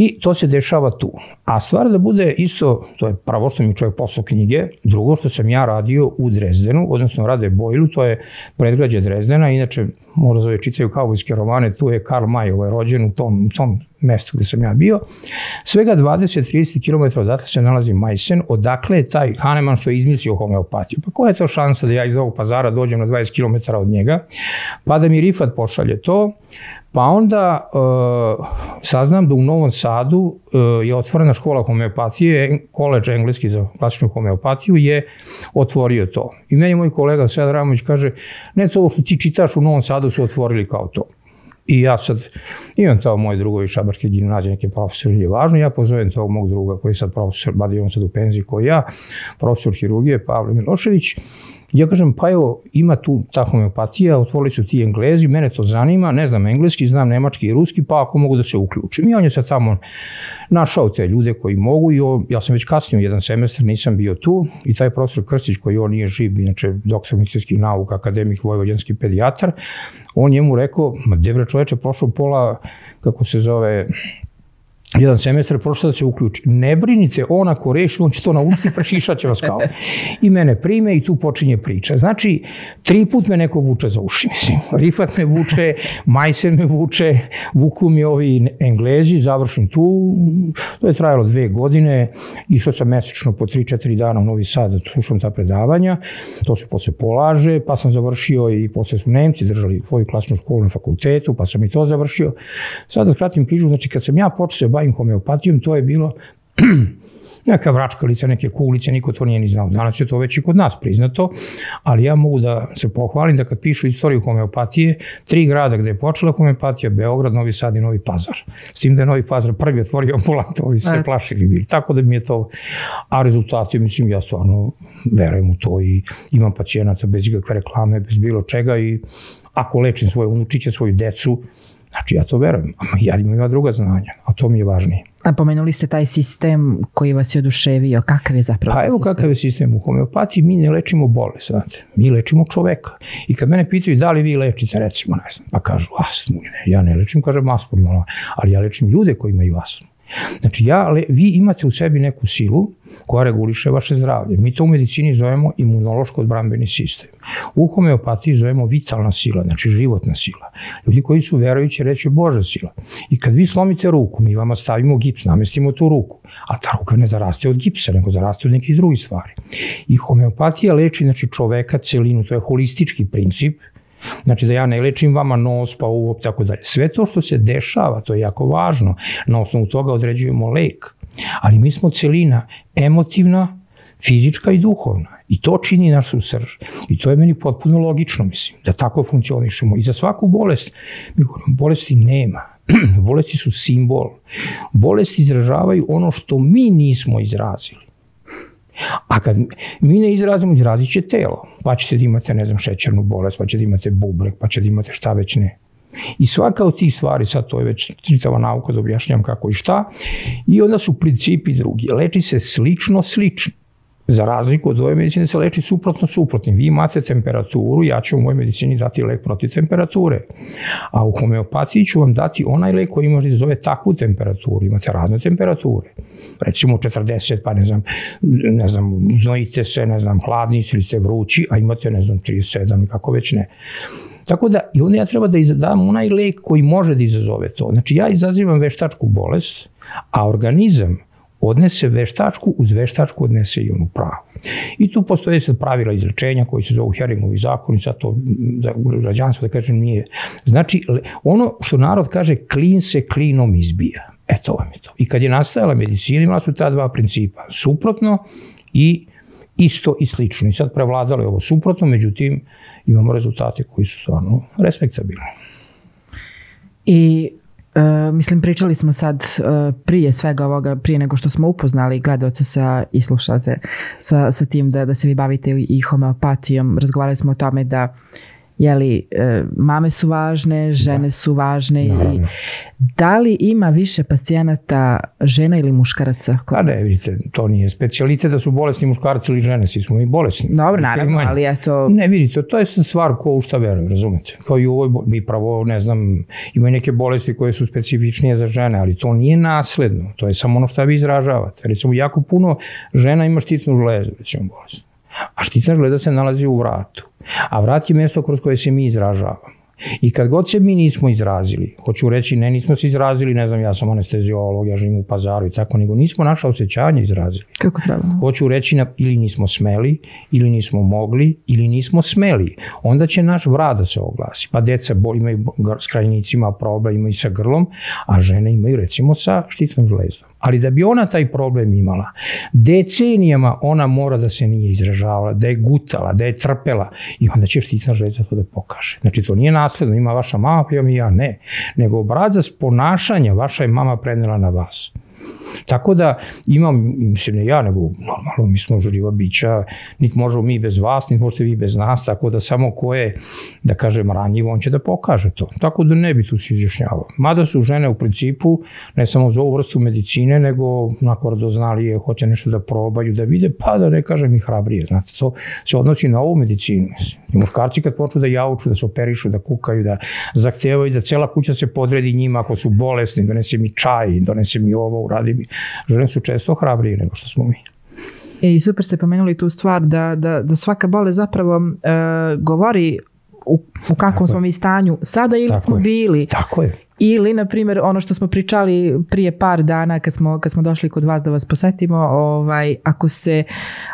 I to se dešava tu. A stvar da bude isto, to je pravo što mi čovjek poslao knjige, drugo što sam ja radio u Drezdenu, odnosno rade Bojlu, to je predgrađe Drezdena, inače možda zove čitaju kaubojske romane, tu je Karl May, ovaj rođen u tom, tom mestu gde sam ja bio. Svega 20-30 km odatle se nalazi Majsen, odakle je taj Hahnemann što je izmislio homeopatiju. Pa koja je to šansa da ja iz ovog pazara dođem na 20 km od njega, pa da mi Rifat pošalje to, Pa onda uh, saznam da u Novom Sadu uh, je otvorena škola homeopatije, koleđ engleski za klasičnu homeopatiju je otvorio to. I meni moj kolega Sad Ramović kaže, ne ovo što ti čitaš u Novom Sadu su otvorili kao to. I ja sad imam to moje drugovi šabarske gimnazije, neke profesori, je važno, ja pozovem tog mog druga koji je sad profesor, badi on sad u penziji koji ja, profesor hirurgije Pavle Milošević, Ja kažem, pa evo, ima tu ta homeopatija, otvorili su ti englezi, mene to zanima, ne znam engleski, znam nemački i ruski, pa ako mogu da se uključim. I on je sad tamo našao te ljude koji mogu i ja sam već kasnije jedan semestar, nisam bio tu i taj profesor Krstić koji on nije živ, inače doktor medicinskih nauka, akademik, vojvođanski pedijatar, on njemu rekao, ma debre čoveče, prošlo pola, kako se zove, jedan semestar prošlo da se uključi. Ne brinite, on ako reši, on će to naučiti, prešišat će vas kao. I mene prime i tu počinje priča. Znači, tri put me neko vuče za uši, mislim. Rifat me vuče, Majsen me vuče, vuku mi ovi englezi, završim tu. To je trajalo dve godine, išao sam mesečno po 3-4 dana u Novi Sad da slušam ta predavanja, to se posle polaže, pa sam završio i posle su Nemci držali svoju klasnu školu na fakultetu, pa sam i to završio. Sada da skratim priču, znači kad sam ja počeo bavim homeopatijom, to je bilo [clears throat] neka vračkalica, neke kuglice, niko to nije ni znao. Danas je to već i kod nas priznato, ali ja mogu da se pohvalim da kad pišu istoriju homeopatije, tri grada gde je počela homeopatija, Beograd, Novi Sad i Novi Pazar. S tim da je Novi Pazar prvi otvorio ambulantu, ovi se plašili bili. Tako da mi je to, a rezultati, mislim, ja stvarno verujem u to i imam pacijenata bez ikakve reklame, bez bilo čega i ako lečim svoje unučiće, svoju decu, Znači ja to verujem, ja imam ima druga znanja, a to mi je važnije. A pomenuli ste taj sistem koji vas je oduševio, kakav je zapravo Pa evo sistem? kakav je sistem u homeopatiji, mi ne lečimo bolest, znate, mi lečimo čoveka. I kad mene pitaju da li vi lečite, recimo, ne znam, pa kažu astmu, ne, ja ne lečim, kažem astmu, ali ja lečim ljude koji imaju astmu. Znači, ja, vi imate u sebi neku silu koja reguliše vaše zdravlje. Mi to u medicini zovemo imunološko odbrambeni sistem. U homeopatiji zovemo vitalna sila, znači životna sila. Ljudi koji su verujući reći Boža sila. I kad vi slomite ruku, mi vama stavimo gips, namestimo tu ruku, a ta ruka ne zaraste od gipsa, nego zaraste od nekih drugih stvari. I homeopatija leči znači, čoveka celinu, to je holistički princip, Znači da ja ne lečim vama nos, pa uvo, tako dalje. Sve to što se dešava, to je jako važno. Na osnovu toga određujemo lek. Ali mi smo celina emotivna, fizička i duhovna. I to čini našu srž. I to je meni potpuno logično, mislim, da tako funkcionišemo. I za svaku bolest, mi govorimo, bolesti nema. [clears throat] bolesti su simbol. Bolesti izražavaju ono što mi nismo izrazili. A kad mi ne izrazimo, izrazit će telo. Pa ćete da imate, ne znam, šećernu bolest, pa ćete da imate bubrek, pa ćete da imate šta već ne. I svaka od tih stvari, sad to je već čitava nauka da objašnjam kako i šta, i onda su principi drugi. Leči se slično, slično. Za razliku od ove medicine se leči suprotno suprotnim. Vi imate temperaturu, ja ću u mojoj medicini dati lek protiv temperature. A u homeopatiji ću vam dati onaj lek koji može da zove takvu temperaturu. Imate razne temperature. Recimo 40, pa ne znam, ne znam, znojite se, ne znam, hladni ili ste vrući, a imate, ne znam, 37, kako već ne. Tako da, i onda ja treba da dam onaj lek koji može da izazove to. Znači, ja izazivam veštačku bolest, a organizam odnese veštačku, uz veštačku odnese i onu pravu. I tu postoje sad pravila izlečenja koji se zovu Heringovi zakoni, sad to da, građanstvo da kažem nije. Znači, ono što narod kaže, klin se klinom izbija. Eto vam je to. I kad je nastajala medicina, imala su ta dva principa. Suprotno i isto i slično. I sad prevladalo je ovo suprotno, međutim, imamo rezultate koji su stvarno respektabilni. I Uh, mislim, pričali smo sad uh, prije svega ovoga, prije nego što smo upoznali gledalce sa, i slušate sa, sa tim da, da se vi bavite i homeopatijom. Razgovarali smo o tome da jeli, e, mame su važne, žene da. su važne Naravno. i da li ima više pacijenata žena ili muškaraca? Pa ne, vidite, to nije specijalite da su bolesni muškarci ili žene, svi smo i bolesni. Dobro, naravno, ali eto... Ne, vidite, to je stvar ko u šta veruje, razumete? Kao i u ovoj, mi pravo, ne znam, imaju neke bolesti koje su specifičnije za žene, ali to nije nasledno, to je samo ono što vi izražavate. Recimo, jako puno žena ima štitnu žlezu, recimo, bolest. A štitna žleza se nalazi u vratu. A vrat je mesto kroz koje se mi izražavamo. I kad god se mi nismo izrazili, hoću reći ne nismo se izrazili, ne znam, ja sam anesteziolog, ja živim u pazaru i tako, nego nismo naša osjećanja izrazili. Kako treba? Hoću reći na, ili nismo smeli, ili nismo mogli, ili nismo smeli. Onda će naš vrat da se oglasi. Pa deca bol, imaju s krajnicima problem, imaju sa grlom, a žene imaju recimo sa štitnom žlezdom. Ali da bi ona taj problem imala, decenijama ona mora da se nije izražavala, da je gutala, da je trpela i onda će štitna žleza to da pokaže. Znači to nije nasledno, ima vaša mama, pa i ja ne. Nego obrazac ponašanja vaša je mama prenela na vas. Tako da imam, mislim ne ja, nego normalno mi smo živa bića, niti možemo mi bez vas, niti možete vi bez nas, tako da samo ko je, da kažem, ranjivo, on će da pokaže to. Tako da ne bi tu se izjašnjavao. Mada su žene u principu, ne samo za ovu vrstu medicine, nego nakon je, hoće nešto da probaju, da vide, pa da ne kažem i hrabrije. Znate, to se odnosi na ovu medicinu. I muškarci kad počnu da jauču, da se operišu, da kukaju, da zahtevaju, da cela kuća se podredi njima ako su bolesni, donese mi čaj, donese mi ovo, uradi žene su često hrabrije nego što smo mi. E, I super ste pomenuli tu stvar da, da, da svaka bolest zapravo uh, govori u, u kakvom Tako smo je. mi stanju sada ili Tako smo je. bili. Tako je. Ili, na primjer, ono što smo pričali prije par dana kad smo, kad smo došli kod vas da vas posetimo, ovaj, ako se,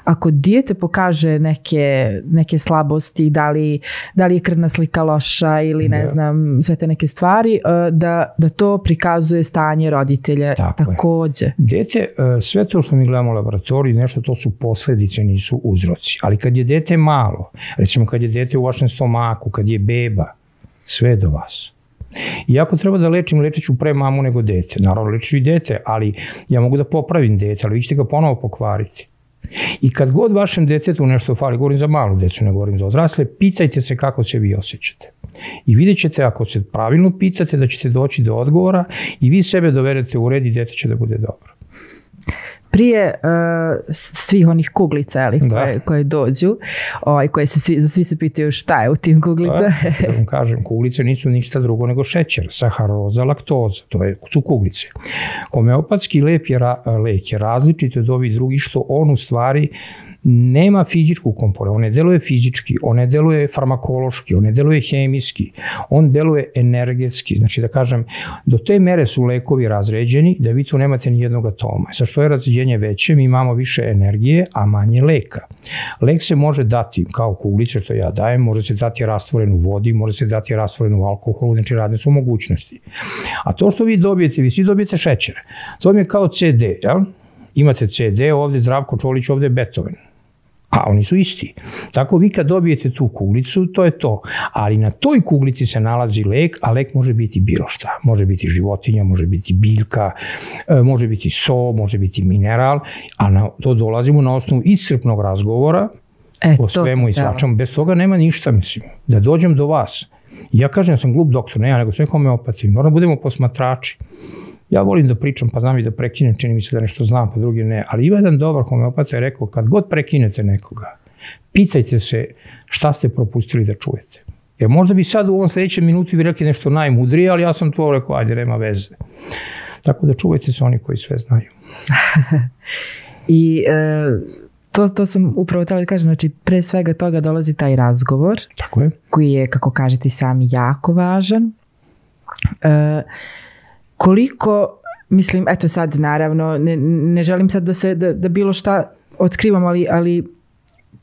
ako dijete pokaže neke, neke slabosti, da li, da li je krvna slika loša ili ne da. znam, sve te neke stvari, eh, da, da to prikazuje stanje roditelja Tako takođe. Je. Dete, eh, sve to što mi gledamo u laboratoriji, nešto to su posledice, nisu uzroci. Ali kad je dete malo, recimo kad je dete u vašem stomaku, kad je beba, sve do vas I ako treba da lečim, lečit ću pre mamu nego dete. Naravno, lečit ću i dete, ali ja mogu da popravim dete, ali vi ćete ga ponovo pokvariti. I kad god vašem detetu nešto fali, govorim za malu decu, ne govorim za odrasle, pitajte se kako se vi osjećate. I vidjet ćete, ako se pravilno pitate, da ćete doći do odgovora i vi sebe dovedete u red i dete će da bude dobro prije uh, svih onih kuglica ali, da. koje, koje dođu, ovaj, koje se svi, za svi se pitaju šta je u tim kuglica. Da, vam kažem, kuglice nisu ništa drugo nego šećer, saharoza, laktoza, to je, su kuglice. Homeopatski lek je, lek je različit od ovih drugih što on u stvari nema fizičku komponentu, on ne deluje fizički, on ne deluje farmakološki, on ne deluje hemijski, on deluje energetski, znači da kažem, do te mere su lekovi razređeni da vi tu nemate ni jednog atoma. Sa što je razređenje veće, mi imamo više energije, a manje leka. Lek se može dati kao kuglice što ja dajem, može se dati rastvoren u vodi, može se dati rastvoren u alkoholu, znači radne su mogućnosti. A to što vi dobijete, vi svi dobijete šećer. To mi je kao CD, jel? Imate CD, ovde Zdravko Čolić, ovde Beethoven. A oni su isti. Tako vi kad dobijete tu kuglicu, to je to. Ali na toj kuglici se nalazi lek, a lek može biti bilo šta. Može biti životinja, može biti biljka, e, može biti so, može biti mineral, a na, to dolazimo na osnovu iscrpnog razgovora e, o svemu i svačemu. Bez toga nema ništa, mislim. Da dođem do vas. Ja kažem da sam glup doktor, ne ja, nego sve homeopati. Moramo da budemo posmatrači. Ja volim da pričam, pa znam i da prekinem, čini mi se da nešto znam, pa drugi ne. Ali ima jedan dobar homeopata je rekao, kad god prekinete nekoga, pitajte se šta ste propustili da čujete. Jer možda bi sad u ovom sledećem minutu vi rekli nešto najmudrije, ali ja sam to rekao, ajde, nema veze. Tako da čuvajte se oni koji sve znaju. [laughs] I e, to, to sam upravo tela da kažem, znači pre svega toga dolazi taj razgovor. Tako je. Koji je, kako kažete sami, jako važan. E, koliko, mislim, eto sad naravno, ne, ne želim sad da se, da, da bilo šta otkrivam, ali, ali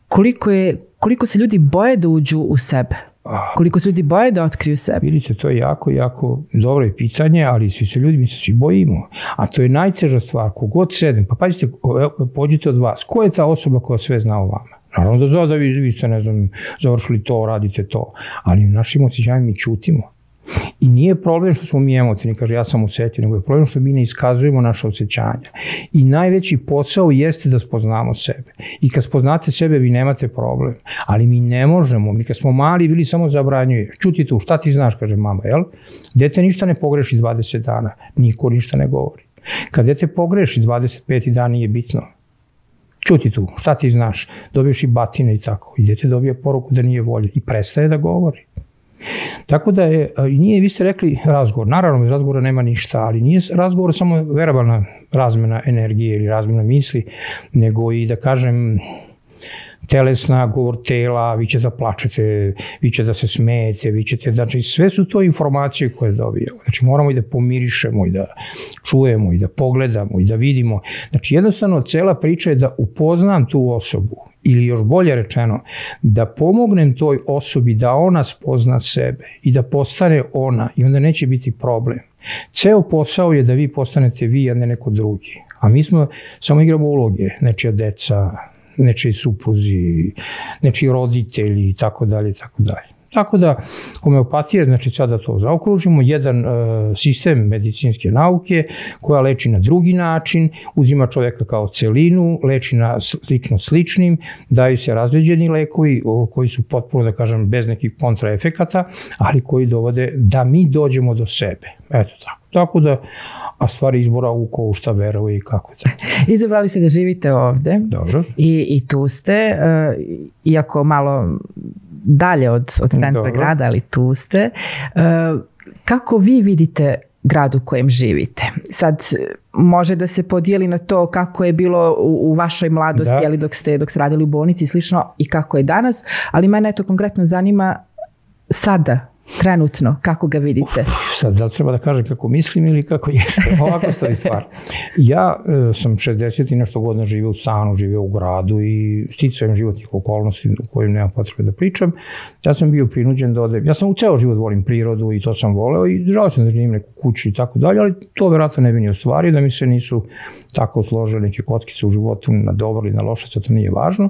koliko je, koliko se ljudi boje da uđu u sebe? Koliko se ljudi boje da otkriju sebe? Vidite, to je jako, jako dobro pitanje, ali svi se ljudi, mi se svi bojimo. A to je najteža stvar, kogod sedem, pa pazite, pođite od vas, ko je ta osoba koja sve zna o vama? Naravno da zove da vi, vi ste, ne znam, završili to, radite to, ali u našim osjećajima mi čutimo. I nije problem što smo mi emotivni, kaže ja sam osjetljiv, nego je problem što mi ne iskazujemo naše osjećanja. I najveći posao jeste da spoznamo sebe. I kad spoznate sebe, vi nemate problem. Ali mi ne možemo, mi kad smo mali bili samo zabranjuje. Čuti tu, šta ti znaš, kaže mama, jel? Dete ništa ne pogreši 20 dana, niko ništa ne govori. Kad dete pogreši 25 dana nije bitno. Čuti tu, šta ti znaš, dobiješ i batine i tako. I dete dobije poruku da nije volje i prestaje da govori. Tako da je, nije, vi ste rekli razgovor, naravno iz razgovora nema ništa, ali nije razgovor samo verbalna razmena energije ili razmena misli, nego i da kažem telesna, govor tela, vi ćete da plačete, vi ćete da se smejete, vi ćete, znači sve su to informacije koje dobijamo. Znači moramo i da pomirišemo i da čujemo i da pogledamo i da vidimo. Znači jednostavno cela priča je da upoznam tu osobu ili još bolje rečeno, da pomognem toj osobi da ona spozna sebe i da postane ona i onda neće biti problem. Ceo posao je da vi postanete vi, a ne neko drugi. A mi smo, samo igramo uloge, nečija deca, nečiji supruzi, nečiji roditelji i tako dalje tako dalje. Tako da homeopatija, znači sada to zaokružimo, jedan e, sistem medicinske nauke koja leči na drugi način, uzima čoveka kao celinu, leči na slično sličnim, daju se razređeni lekovi koji su potpuno, da kažem, bez nekih kontraefekata, ali koji dovode da mi dođemo do sebe. Eto tako. Tako da, a stvari izbora u ko šta veruje i kako je. [laughs] Izabrali ste da živite ovde. Dobro. I, i tu ste, uh, iako malo dalje od, od centra Dobro. grada, ali tu ste. Uh, kako vi vidite grad u kojem živite. Sad može da se podijeli na to kako je bilo u, u vašoj mladosti, da. ali dok ste dok ste radili u bolnici i slično i kako je danas, ali mene to konkretno zanima sada trenutno, kako ga vidite? Uf, sad, da li treba da kažem kako mislim ili kako jeste? Ovako stoji stvar. Ja e, sam 60 i nešto godina živio u stanu, živio u gradu i sticajem životnih okolnosti u kojim nema potrebe da pričam. Ja sam bio prinuđen da odem. Ja sam u ceo život volim prirodu i to sam voleo i žao sam da živim neku kuću i tako dalje, ali to verovatno ne bi ni ostvario da mi se nisu tako složile neke kockice u životu na dobro ili na loše, to nije važno.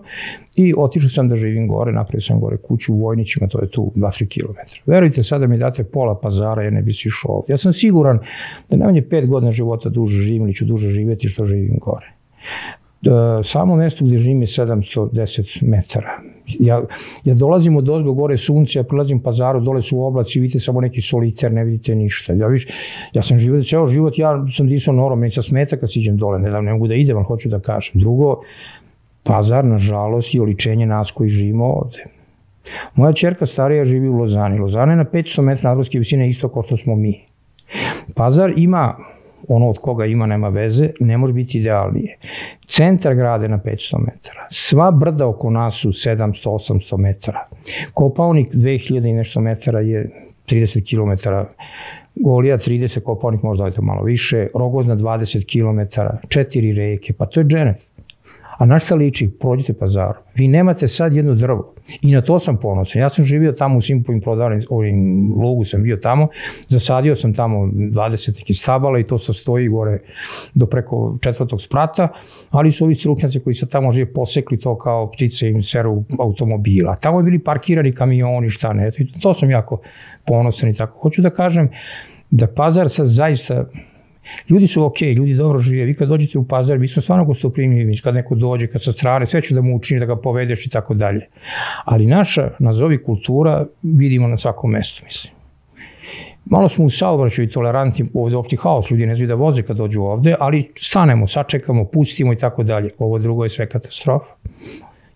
I otišao sam da živim gore, napravio sam gore kuću u Vojnićima, to je tu 2-3 km. Verujte, sada mi date pola pazara, ja ne bi si išao. Ja sam siguran da najmanje 5 godina života duže živim ili ću duže živjeti što živim gore. E, samo mesto gdje živim je 710 metara. Ja, ja dolazim od ozgo gore sunce, ja prilazim pazaru, dole su oblaci, vidite samo neki soliter, ne vidite ništa. Ja, viš, ja sam živio ceo život, ja sam disao norom, meni smeta kad siđem dole, ne, da, ne mogu da idem, ali hoću da kažem. Drugo, pazar, nažalost, je oličenje nas koji živimo ovde. Moja čerka starija živi u Lozani. Lozana je na 500 metra nadvorske visine isto kao što smo mi. Pazar ima ono od koga ima nema veze, ne može biti idealnije. Centar grade na 500 metara. Sva brda oko nas su 700-800 metara. Kopalnik 2000 i nešto metara je 30 km. Golija 30, Kopalnik možda je to malo više, Rogozna 20 km, četiri reke, pa to je dženet. A na šta liči? Prođite pazaru. Vi nemate sad jedno drvo. I na to sam ponosan. Ja sam živio tamo u Simpovim prodavnim, ovim logu sam bio tamo, zasadio sam tamo 20 neki stabala i to sa stoji gore do preko četvrtog sprata, ali su ovi stručnjaci koji se tamo žive posekli to kao ptice im seru automobila. Tamo je bili parkirani kamioni, šta ne. To sam jako ponosan i tako. Hoću da kažem da pazar sad zaista Ljudi su okej, okay, ljudi dobro žive. Vi kad dođete u pazar, vi smo stvarno gostoprimljivi, kad neko dođe, kad sa strane, sve će da mu učiniš, da ga povedeš i tako dalje. Ali naša, nazovi kultura, vidimo na svakom mestu, mislim. Malo smo u saobraćaju tolerantni, ovde opti haos, ljudi ne znaju da voze kad dođu ovde, ali stanemo, sačekamo, pustimo i tako dalje. Ovo drugo je sve katastrofa.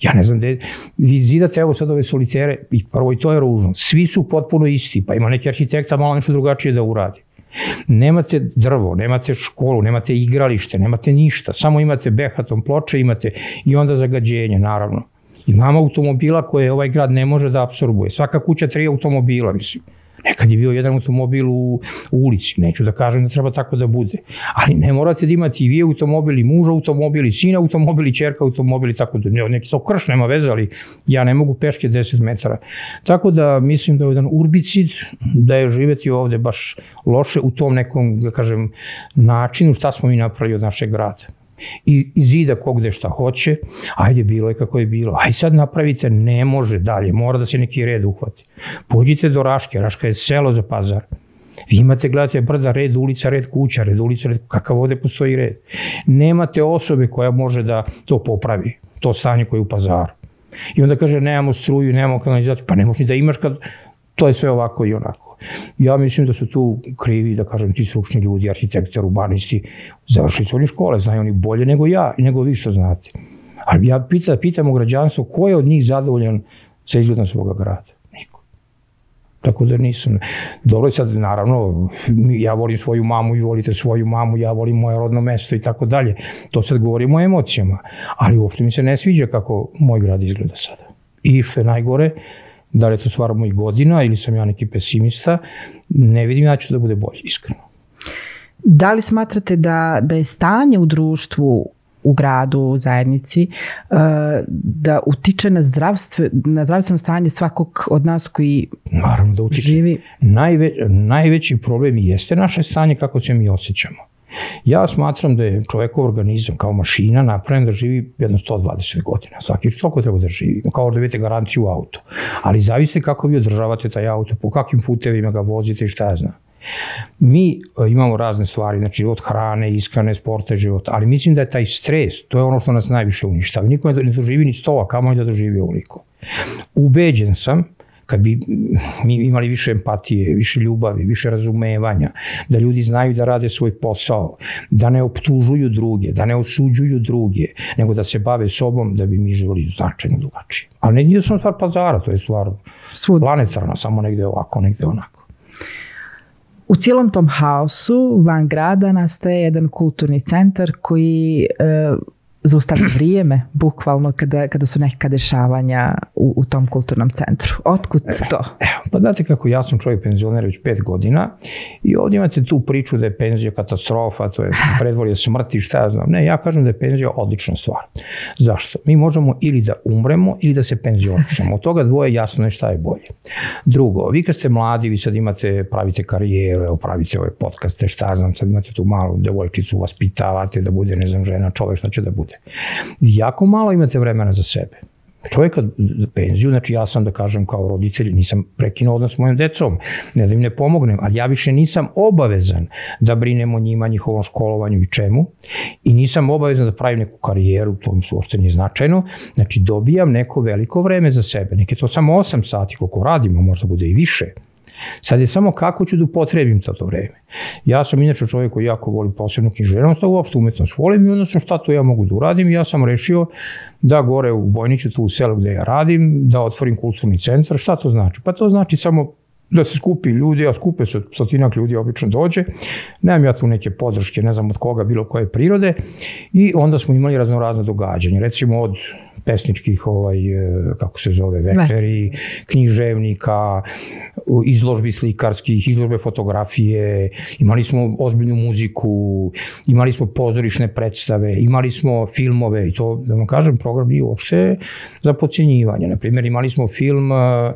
Ja ne znam gde, vi zidate evo sad ove solitere, i prvo i to je ružno, svi su potpuno isti, pa ima neki arhitekta malo nešto drugačije da uradi. Nemate drvo, nemate školu, nemate igralište, nemate ništa, samo imate behatom ploče, imate i onda zagađenje, naravno. Imamo automobila koje ovaj grad ne može da absorbuje. Svaka kuća tri automobila, mislim. Nekad je bio jedan automobil u, u ulici, neću da kažem da treba tako da bude, ali ne morate da imate i vi automobil, i muž automobil, i sin automobil, i čerka automobil, i tako da, ne, neki to krš nema veze, ali ja ne mogu peške 10 metara. Tako da mislim da je jedan urbicid, da je živeti ovde baš loše u tom nekom, da kažem, načinu šta smo mi napravili od našeg grada i, i zida ko gde šta hoće, ajde bilo je kako je bilo, aj sad napravite, ne može dalje, mora da se neki red uhvati. Pođite do Raške, Raška je selo za pazar. Vi imate, gledate, brda, red ulica, red kuća, red ulica, red, kakav ovde postoji red. Nemate osobe koja može da to popravi, to stanje koje je u pazaru. I onda kaže, nemamo struju, nemamo kanalizaciju, pa ne možeš ni da imaš kad to je sve ovako i onako. Ja mislim da su tu krivi, da kažem, ti stručni ljudi, arhitekte, urbanisti, završili su oni škole, znaju oni bolje nego ja nego vi što znate. Ali ja pita, pitam u građanstvu ko je od njih zadovoljan sa izgledom svoga grada. Niko. Tako da nisam. Dobro sad, naravno, ja volim svoju mamu i volite svoju mamu, ja volim moje rodno mesto i tako dalje. To sad govorimo o emocijama. Ali uopšte mi se ne sviđa kako moj grad izgleda sada. I što je najgore, Da li je to stvar mojih godina ili sam ja neki pesimista, ne vidim ja ću da bude bolje, iskreno. Da li smatrate da, da je stanje u društvu u gradu, u zajednici, uh, da utiče na, zdravstve, na zdravstveno stanje svakog od nas koji Naravno da utiče. živi? Najve, najveći problem jeste naše stanje kako se mi osjećamo. Ja smatram da je čovekov organizam kao mašina napravljen da živi jedno 120 godina. Svaki toliko treba da živi, kao da vidite garanciju auto. Ali zavisite kako vi održavate taj auto, po kakvim putevima ga vozite i šta ja znam. Mi e, imamo razne stvari, znači od hrane, iskrane, sporta, života, ali mislim da je taj stres, to je ono što nas najviše uništava. Niko ne doživi ni stova, kamo da doživi ovoliko. Ubeđen sam kad bi mi imali više empatije, više ljubavi, više razumevanja, da ljudi znaju da rade svoj posao, da ne optužuju druge, da ne osuđuju druge, nego da se bave sobom da bi mi živali značajno drugačije. Ali ne nije samo stvar pazara, to je stvar Svud. planetarna, samo negde ovako, negde onako. U cijelom tom haosu van grada nastaje jedan kulturni centar koji e, zaustavi vrijeme, bukvalno, kada, kada su neka dešavanja u, u tom kulturnom centru. Otkud e, to? Evo, pa znate kako, ja sam čovjek penzioner već pet godina i ovdje imate tu priču da je penzija katastrofa, to je [laughs] predvolje smrti, šta ja znam. Ne, ja kažem da je penzija odlična stvar. Zašto? Mi možemo ili da umremo ili da se penzionišemo. Od toga dvoje jasno je šta je bolje. Drugo, vi kad ste mladi, vi sad imate, pravite karijeru, evo, pravite ove podcaste, šta ja znam, sad imate tu malu devojčicu, vaspitavate da bude, ne znam, žena, čovek, šta će da bude. Jako malo imate vremena za sebe. Čovjek kad penziju, znači ja sam da kažem kao roditelj, nisam prekinuo odnos s mojim decom, ne da im ne pomognem, ali ja više nisam obavezan da brinem o njima, njihovom školovanju i čemu. I nisam obavezan da pravim neku karijeru, to mi uopšte nije značajno, znači dobijam neko veliko vreme za sebe, neke to samo 8 sati koliko radimo, možda bude i više, Sad je samo kako ću da upotrebim to, vreme. Ja sam inače čovjek koji jako voli posebnu književnost, a uopšte umetnost volim i odnosno šta to ja mogu da uradim. Ja sam rešio da gore u Bojniću, tu u selu gde ja radim, da otvorim kulturni centar. Šta to znači? Pa to znači samo da se skupi ljudi, a skupe se stotinak ljudi obično dođe, nemam ja tu neke podrške, ne znam od koga, bilo koje prirode i onda smo imali raznorazne događanja, recimo od pesničkih ovaj e, kako se zove večeri, književnika, izložbi slikarskih, izložbe fotografije, imali smo ozbiljnu muziku, imali smo pozorišne predstave, imali smo filmove i to da vam kažem program nije uopšte za podcjenjivanje. Na primjer imali smo film uh,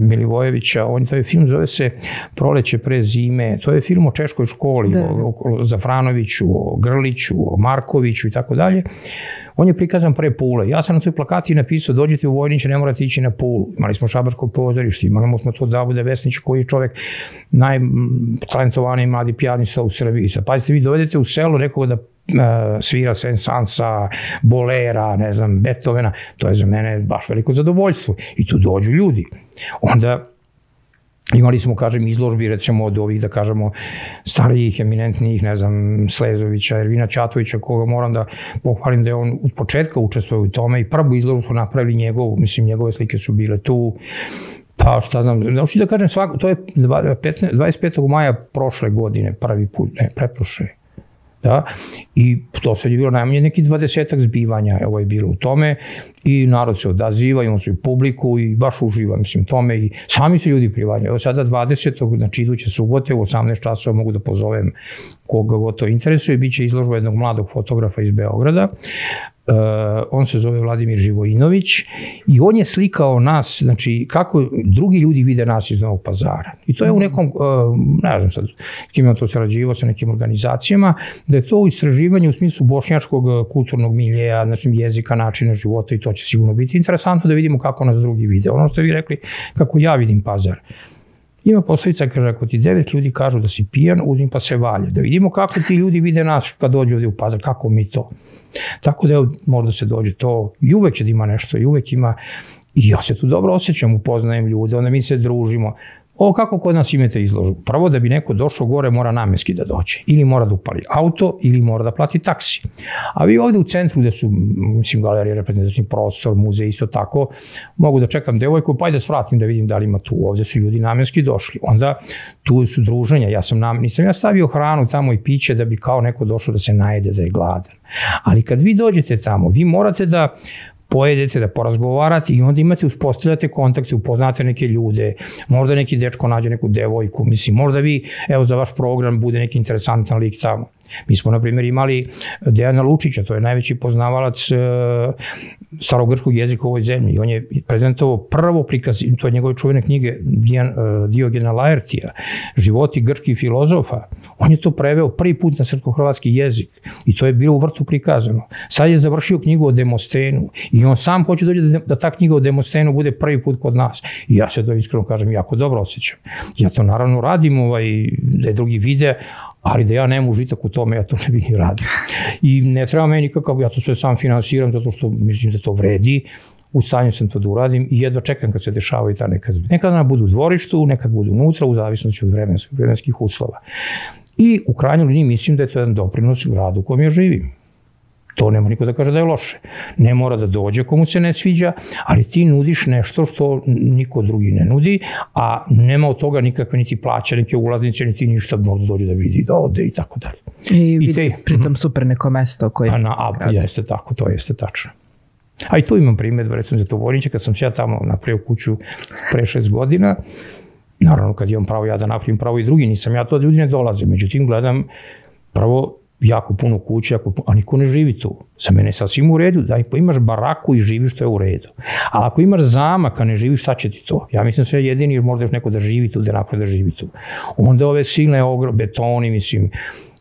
Milivojevića, on to je film zove se Proleće pre zime, to je film o češkoj školi, da. o, o Zafranoviću, o Grliću, o Markoviću i tako dalje. On je prikazan pre Pule. Ja sam na toj plakati napisao, dođite u Vojniće, ne morate ići na Pulu. Imali smo šabarsko pozorište, imali smo to Davuda Vesnić, koji je čovek najtalentovaniji mladi pijanista u Srbiji. Sad, pazite, vi dovedete u selo nekoga da svira Sensansa, Bolera, ne znam, Beethovena, to je za mene baš veliko zadovoljstvo. I tu dođu ljudi. Onda Imali smo, kažem, izložbi, recimo, od ovih, da kažemo, starijih, eminentnijih, ne znam, Slezovića, Ervina Ćatovića, koga moram da pohvalim da je on od početka učestvovao u tome i prvu izložbu smo napravili njegovu, mislim, njegove slike su bile tu, Pa šta znam, znači da kažem svako, to je 25. maja prošle godine, prvi put, ne, pretprošle, Da? I to sve je bilo najmanje neki dvadesetak zbivanja, je bilo u tome i narod se odaziva, imamo svoju publiku i baš uživa, mislim, tome i sami se ljudi privanje. Evo sada 20. znači iduće subote u 18 časova mogu da pozovem koga go to interesuje, bit će izložba jednog mladog fotografa iz Beograda on se zove Vladimir Živojinović i on je slikao nas, znači kako drugi ljudi vide nas iz Novog pazara. I to je u mhm. nekom, uh, ne znam sad, kim je to sarađivo sa nekim organizacijama, da je to u istraživanju u smislu bošnjačkog uh, kulturnog miljeja, znači jezika, načina života i to će sigurno biti interesantno da vidimo kako nas drugi vide. Ono što vi rekli, kako ja vidim pazar. Ima poslovica, kaže, ako ti devet ljudi kažu da si pijan, uzmi pa se valje. Da vidimo kako ti ljudi vide nas kad dođu ovde u pazar, kako mi to. Tako da evo, možda se dođe to i uvek će da ima nešto i uvek ima I ja se tu dobro osjećam, upoznajem ljude, onda mi se družimo. O, kako kod nas imate izložbu? Prvo da bi neko došao gore mora namenski da dođe. Ili mora da upali auto, ili mora da plati taksi. A vi ovde u centru gde su, mislim, galerije, reprezentativni prostor, muzej, isto tako, mogu da čekam devojku, pa i da svratim da vidim da li ima tu. Ovde su ljudi namenski došli. Onda tu su druženja. Ja sam nam, nisam ja stavio hranu tamo i piće da bi kao neko došao da se najede, da je gladan. Ali kad vi dođete tamo, vi morate da pojedete, da porazgovarate i onda imate, uspostavljate kontakte, upoznate neke ljude, možda neki dečko nađe neku devojku, mislim, možda vi, evo za vaš program bude neki interesantan lik tamo. Mi smo, na primjer, imali Dejana Lučića, to je najveći poznavalac e, starogrčkog jezika u ovoj zemlji. On je prezentovao prvo prikaz, to je njegove čuvene knjige Dijan, e, Diogena Laertija, životi grčkih filozofa. On je to preveo prvi put na srpsko-hrvatski jezik i to je bilo u vrtu prikazano. Sad je završio knjigu o Demostenu i on sam hoće dođe da, da ta knjiga o Demostenu bude prvi put kod nas. I ja se to iskreno kažem, jako dobro osjećam. Ja to naravno radim, ovaj, da je drugi vide, ali da ja nemam užitak u tome, ja to ne bih ni radio. I ne treba meni nikakav, ja to sve sam finansiram zato što mislim da to vredi, u stanju sam to da uradim i jedva čekam kad se dešavaju ta neka zbira. Nekad ona budu u dvorištu, nekad budu unutra, u zavisnosti od vremenskih, vremenskih uslova. I u krajnjoj liniji mislim da je to jedan doprinos gradu u kojem ja živim. To nema niko da kaže da je loše. Ne mora da dođe komu se ne sviđa, ali ti nudiš nešto što niko drugi ne nudi, a nema od toga nikakve niti plaća, neke ulaznice, niti ništa možda dođe da vidi, da ode i tako dalje. I, I vidi te, pritom mhm. super neko mesto koje... A na, a, jeste tako, to jeste tačno. A i tu imam primjedba, recimo za Tovorniće, kad sam se ja tamo napravio kuću pre šest godina, naravno kad imam pravo ja da napravim pravo i drugi, nisam ja to ljudi ne dolaze, međutim gledam prvo jako puno kuće, jako a niko ne živi tu. Za mene je sasvim u redu, da imaš baraku i živiš, to je u redu. A ako imaš zamak, a ne živiš, šta će ti to? Ja mislim sve jedini, možda još neko da živi tu, da napravi da živi tu. Onda ove silne ogro, betoni, mislim,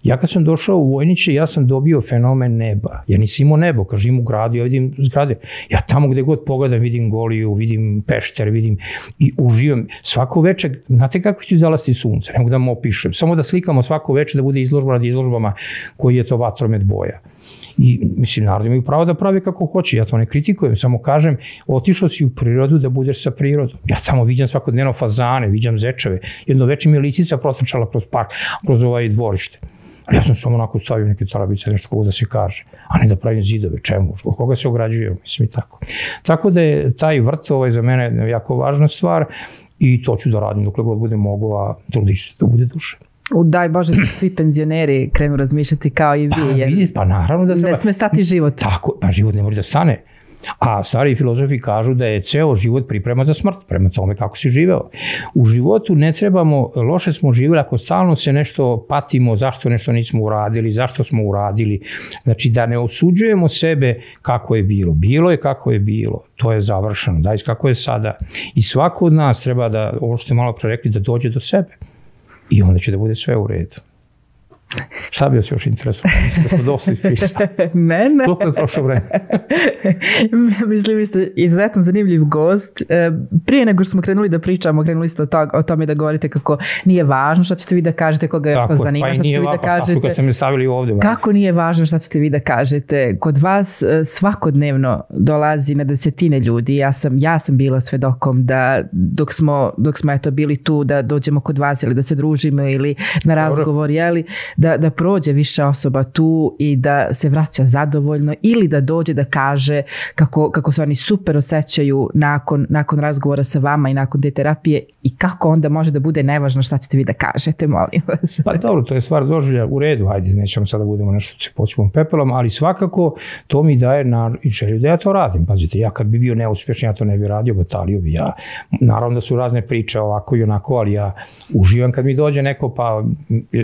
Ja kad sam došao u Vojniće, ja sam dobio fenomen neba. Ja nisam imao nebo, kad živim u gradu, ja vidim zgrade. Ja tamo gde god pogledam, vidim Goliju, vidim Pešter, vidim i uživam. Svako veče, znate kako ću zalasti sunce, ne mogu da mu opišem. Samo da slikamo svako veče da bude izložba nad izložbama koji je to vatromet boja. I, mislim, narod imaju pravo da prave kako hoće, ja to ne kritikujem, samo kažem, otišao si u prirodu da budeš sa prirodom. Ja tamo viđam svakodnevno fazane, viđam zečeve, jedno veče mi je licica protrčala kroz park, kroz ovaj dvorište Ali ja sam samo onako stavio neke tarabice, nešto kako da se kaže, a ne da pravim zidove, čemu, od koga se ograđuje, mislim i tako. Tako da je taj vrt ovaj za mene jako važna stvar i to ću da radim dokle god bude mogu, a trudit ću se da bude duše. U daj Bože da svi penzioneri krenu razmišljati kao i vi. Pa, vidi, pa naravno da treba. ne sme stati život. Tako, pa život ne može da stane. A stari filozofi kažu da je ceo život priprema za smrt, prema tome kako si živeo. U životu ne trebamo, loše smo živjeli ako stalno se nešto patimo, zašto nešto nismo uradili, zašto smo uradili. Znači da ne osuđujemo sebe kako je bilo. Bilo je kako je bilo, to je završeno, daj kako je sada. I svako od nas treba da, ovo što ste malo pre rekli, da dođe do sebe. I onda će da bude sve u redu. Šta bi vas još interesovalo? Mislim da smo dosta ispričali. [laughs] ne, ne. Koliko je prošlo vreme? [laughs] Mislim, vi ste izuzetno zanimljiv gost. E, Prije nego što smo krenuli da pričamo, krenuli ste o, o tome da govorite kako nije važno šta ćete vi da kažete, koga Tako je, zanima, pa šta ćete vi da vapa, kažete... kad kažete. ste me stavili ovde. ba. Kako nije važno šta ćete vi da kažete? Kod vas e, svakodnevno dolazi na desetine ljudi. Ja sam, ja sam bila svedokom da dok smo, dok smo eto bili tu da dođemo kod vas ili da se družimo ili na razgovor, jeli, da, da prođe više osoba tu i da se vraća zadovoljno ili da dođe da kaže kako, kako se oni super osjećaju nakon, nakon razgovora sa vama i nakon te terapije i kako onda može da bude nevažno šta ćete vi da kažete, molim vas. Pa dobro, to je stvar doživlja u redu, hajde, nećemo sada da budemo nešto se počupom pepelom, ali svakako to mi daje na, želju da ja to radim. Pazite, ja kad bi bio neuspešan, ja to ne bi radio, batalio bi ja. Naravno da su razne priče ovako i onako, ali ja uživam kad mi dođe neko pa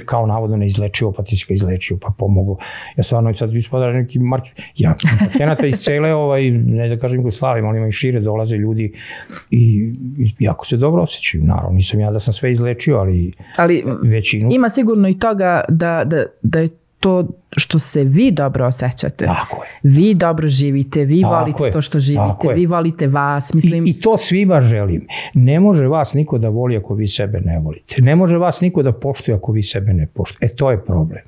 kao navodno neizlečivo, pa ti si ga izlečio, pa pomogu. Ja stvarno sad ispada neki mark... Ja, pacijenata iz cele, ovaj, ne da kažem Jugoslavije, ali ima i šire dolaze ljudi i, i jako se dobro osjećaju. Naravno, nisam ja da sam sve izlečio, ali Ali većinu. ima sigurno i toga da, da, da je to što se vi dobro osjećate. Tako je. Vi dobro živite, vi Tako volite je, to što živite, vi volite vas. Mislim, I, I to svima želim. Ne može vas niko da voli ako vi sebe ne volite. Ne može vas niko da poštuje ako vi sebe ne poštuje. E to je problem.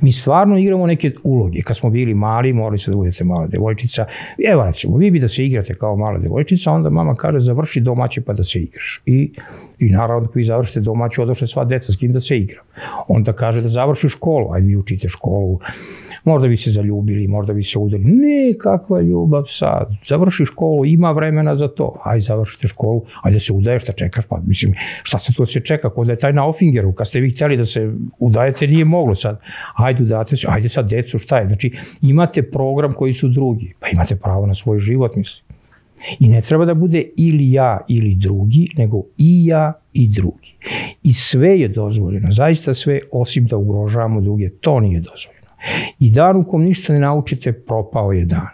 Mi stvarno igramo neke uloge. Kad smo bili mali, morali se da budete mala devojčica. Evo recimo, vi bi da se igrate kao mala devojčica, onda mama kaže završi domaće pa da se igraš. I, i naravno kad vi završite domaće, odošle sva deca s kim da se igra. Onda kaže da završi školu, ajde vi učite školu, možda bi se zaljubili, možda bi se udali. Ne, kakva ljubav sad, završi školu, ima vremena za to. Ajde, završite školu, ajde da se udaješ, šta čekaš, pa mislim, šta se to se čeka, kod da je taj na Ofingeru, kad ste vi htjeli da se udajete, nije moglo sad. Ajde, udate se, ajde sad decu, šta je? Znači, imate program koji su drugi, pa imate pravo na svoj život, mislim. I ne treba da bude ili ja ili drugi, nego i ja i drugi. I sve je dozvoljeno, zaista sve, osim da ugrožavamo druge, to nije dozvoljeno. I dan u kom ništa ne naučite, propao je dan.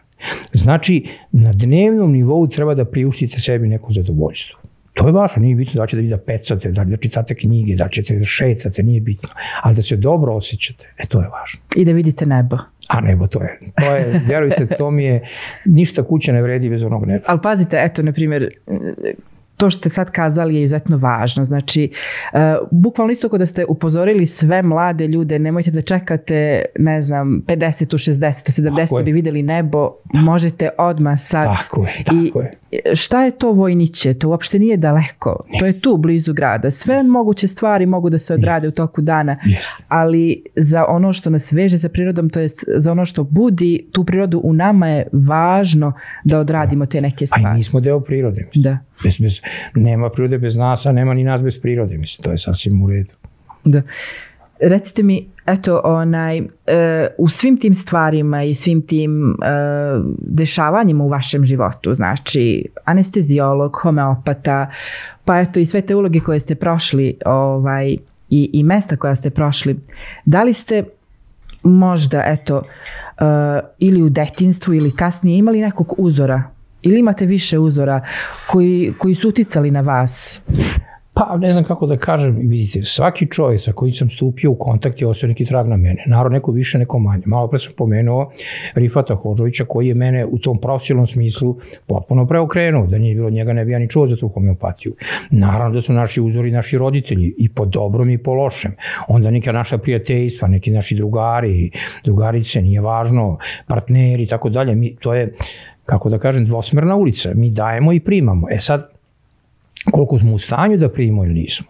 Znači, na dnevnom nivou treba da priuštite sebi neko zadovoljstvo. To je važno, nije bitno da ćete da pecate, da da čitate knjige, da ćete da šetate, nije bitno. Ali da se dobro osjećate, e to je važno. I da vidite nebo. A nebo to je, to je, vjerujte, to mi je, ništa kuća ne vredi bez onog neba. Ali pazite, eto, na primjer, to što ste sad kazali je izuzetno važno. Znači, uh, bukvalno isto kao da ste upozorili sve mlade ljude, nemojte da čekate, ne znam, 50, 60, 70 Tako da je. bi videli nebo, možete odmah sad. Tako je, tako je. I šta je to vojniće? To uopšte nije daleko. To je tu, blizu grada. Sve moguće stvari mogu da se odrade u toku dana, Jeste. ali za ono što nas veže sa prirodom, to jest za ono što budi tu prirodu u nama je važno da odradimo te neke A i stvari. mi smo deo prirode. Mislim. Da. Bez, bez, nema prirode bez nas, a nema ni nas bez prirode. Mislim, to je sasvim u redu. Da. Recite mi, eto, onaj, e, u svim tim stvarima i svim tim e, dešavanjima u vašem životu, znači anestezijolog, homeopata, pa eto i sve te uloge koje ste prošli ovaj, i, i mesta koja ste prošli, da li ste možda, eto, e, ili u detinstvu ili kasnije imali nekog uzora ili imate više uzora koji, koji su uticali na vas? Pa ne znam kako da kažem, vidite, svaki čovjek sa kojim sam stupio u kontakt je ostavio neki trag na mene. Naravno, neko više, neko manje. Malo pre sam pomenuo Rifata Hođovića koji je mene u tom profesionalnom smislu potpuno preokrenuo. Da nije bilo njega, ne bi ja ni čuo za tu homeopatiju. Naravno da su naši uzori naši roditelji i po dobrom i po lošem. Onda neka naša prijateljstva, neki naši drugari, drugarice, nije važno, partneri i tako dalje. Mi, to je, kako da kažem, dvosmerna ulica. Mi dajemo i primamo. E sad, koliko smo u stanju da primimo ili nismo.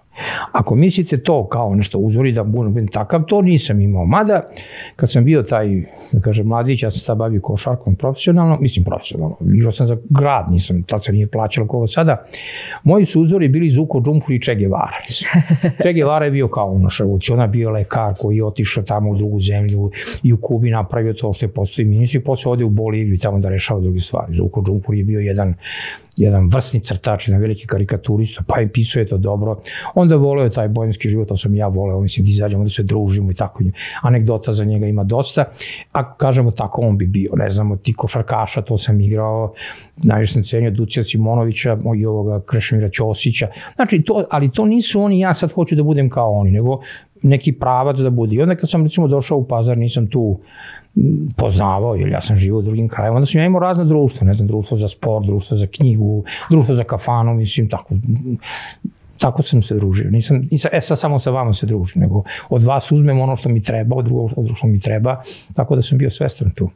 Ako mislite to kao nešto uzori da budem takav, to nisam imao. Mada, kad sam bio taj, da kažem, mladić, ja sam tada bavio košarkom profesionalno, mislim profesionalno, igrao sam za grad, nisam, tad se nije plaćalo kao sada. Moji su uzori bili Zuko Džumhur i Che Guevara. [laughs] che Guevara je bio kao ono revolucionar, bio lekar koji je otišao tamo u drugu zemlju i u Kubi napravio to što je postoji ministri, posle ode u Boliviju i tamo da rešava druge stvari. Zuko Džumhur je bio jedan jedan vrsni crtač, jedan veliki karikaturista, pa je pisao je to dobro. Onda voleo taj bojanski život, to sam ja voleo, mislim da izađemo da se družimo i tako. Anegdota za njega ima dosta, a kažemo tako on bi bio, ne znamo, ti košarkaša, to sam igrao, najviše sam cenio Ducija Simonovića i ovoga Krešimira Ćosića. Znači, to, ali to nisu oni, ja sad hoću da budem kao oni, nego neki pravac da bude. I onda kad sam recimo došao u pazar, nisam tu poznavao, jer ja sam živao u drugim krajima, onda sam ja imao razne društva, ne znam, društvo za sport, društvo za knjigu, društvo za kafanu, mislim, tako, tako sam se družio. Nisam, nisam e sad samo sa vama se družim, nego od vas uzmem ono što mi treba, od drugog od što mi treba, tako da sam bio svestan tu.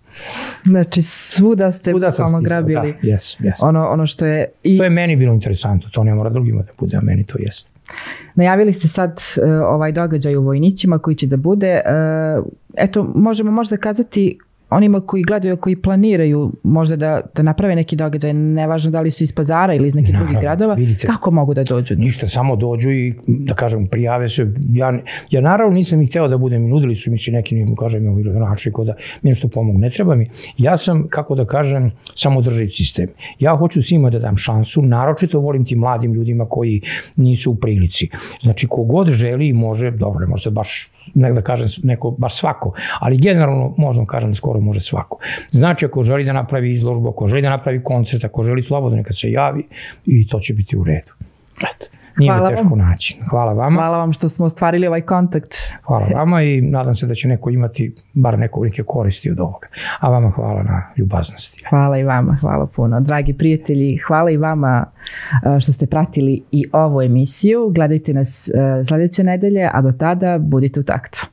Znači, svuda ste svuda bukvalno grabili da, yes, yes. Ono, ono što je... I... To je meni bilo interesantno, to ne mora drugima da bude, a meni to jeste. Najavili ste sad uh, ovaj događaj u Vojnićima koji će da bude. Uh, eto, možemo možda kazati onima koji gledaju, koji planiraju možda da, da naprave neki događaj, nevažno da li su iz pazara ili iz nekih drugih gradova, vidite, kako mogu da dođu? Ništa, samo dođu i da kažem, prijave se. Ja, ja naravno nisam ih hteo da budem, nudili su mi se neki, mi kažem, mi gradonačnik, da mi nešto pomogu. Ne treba mi. Ja sam, kako da kažem, samo sistem. Ja hoću svima da dam šansu, naročito volim tim mladim ljudima koji nisu u prilici. Znači, kogod želi i može, dobro, ne može baš, ne da kažem, neko, baš svako, ali generalno možemo kažem skoro to može svako. Znači, ako želi da napravi izložbu, ako želi da napravi koncert, ako želi slobodno, neka se javi i to će biti u redu. Eto. Nije Hvala teško vam. naći. Hvala vama. Hvala vam što smo ostvarili ovaj kontakt. Hvala vama i nadam se da će neko imati bar neko neke koristi od ovoga. A vama hvala na ljubaznosti. Hvala i vama, hvala puno. Dragi prijatelji, hvala i vama što ste pratili i ovu emisiju. Gledajte nas sledeće nedelje, a do tada budite u taktu.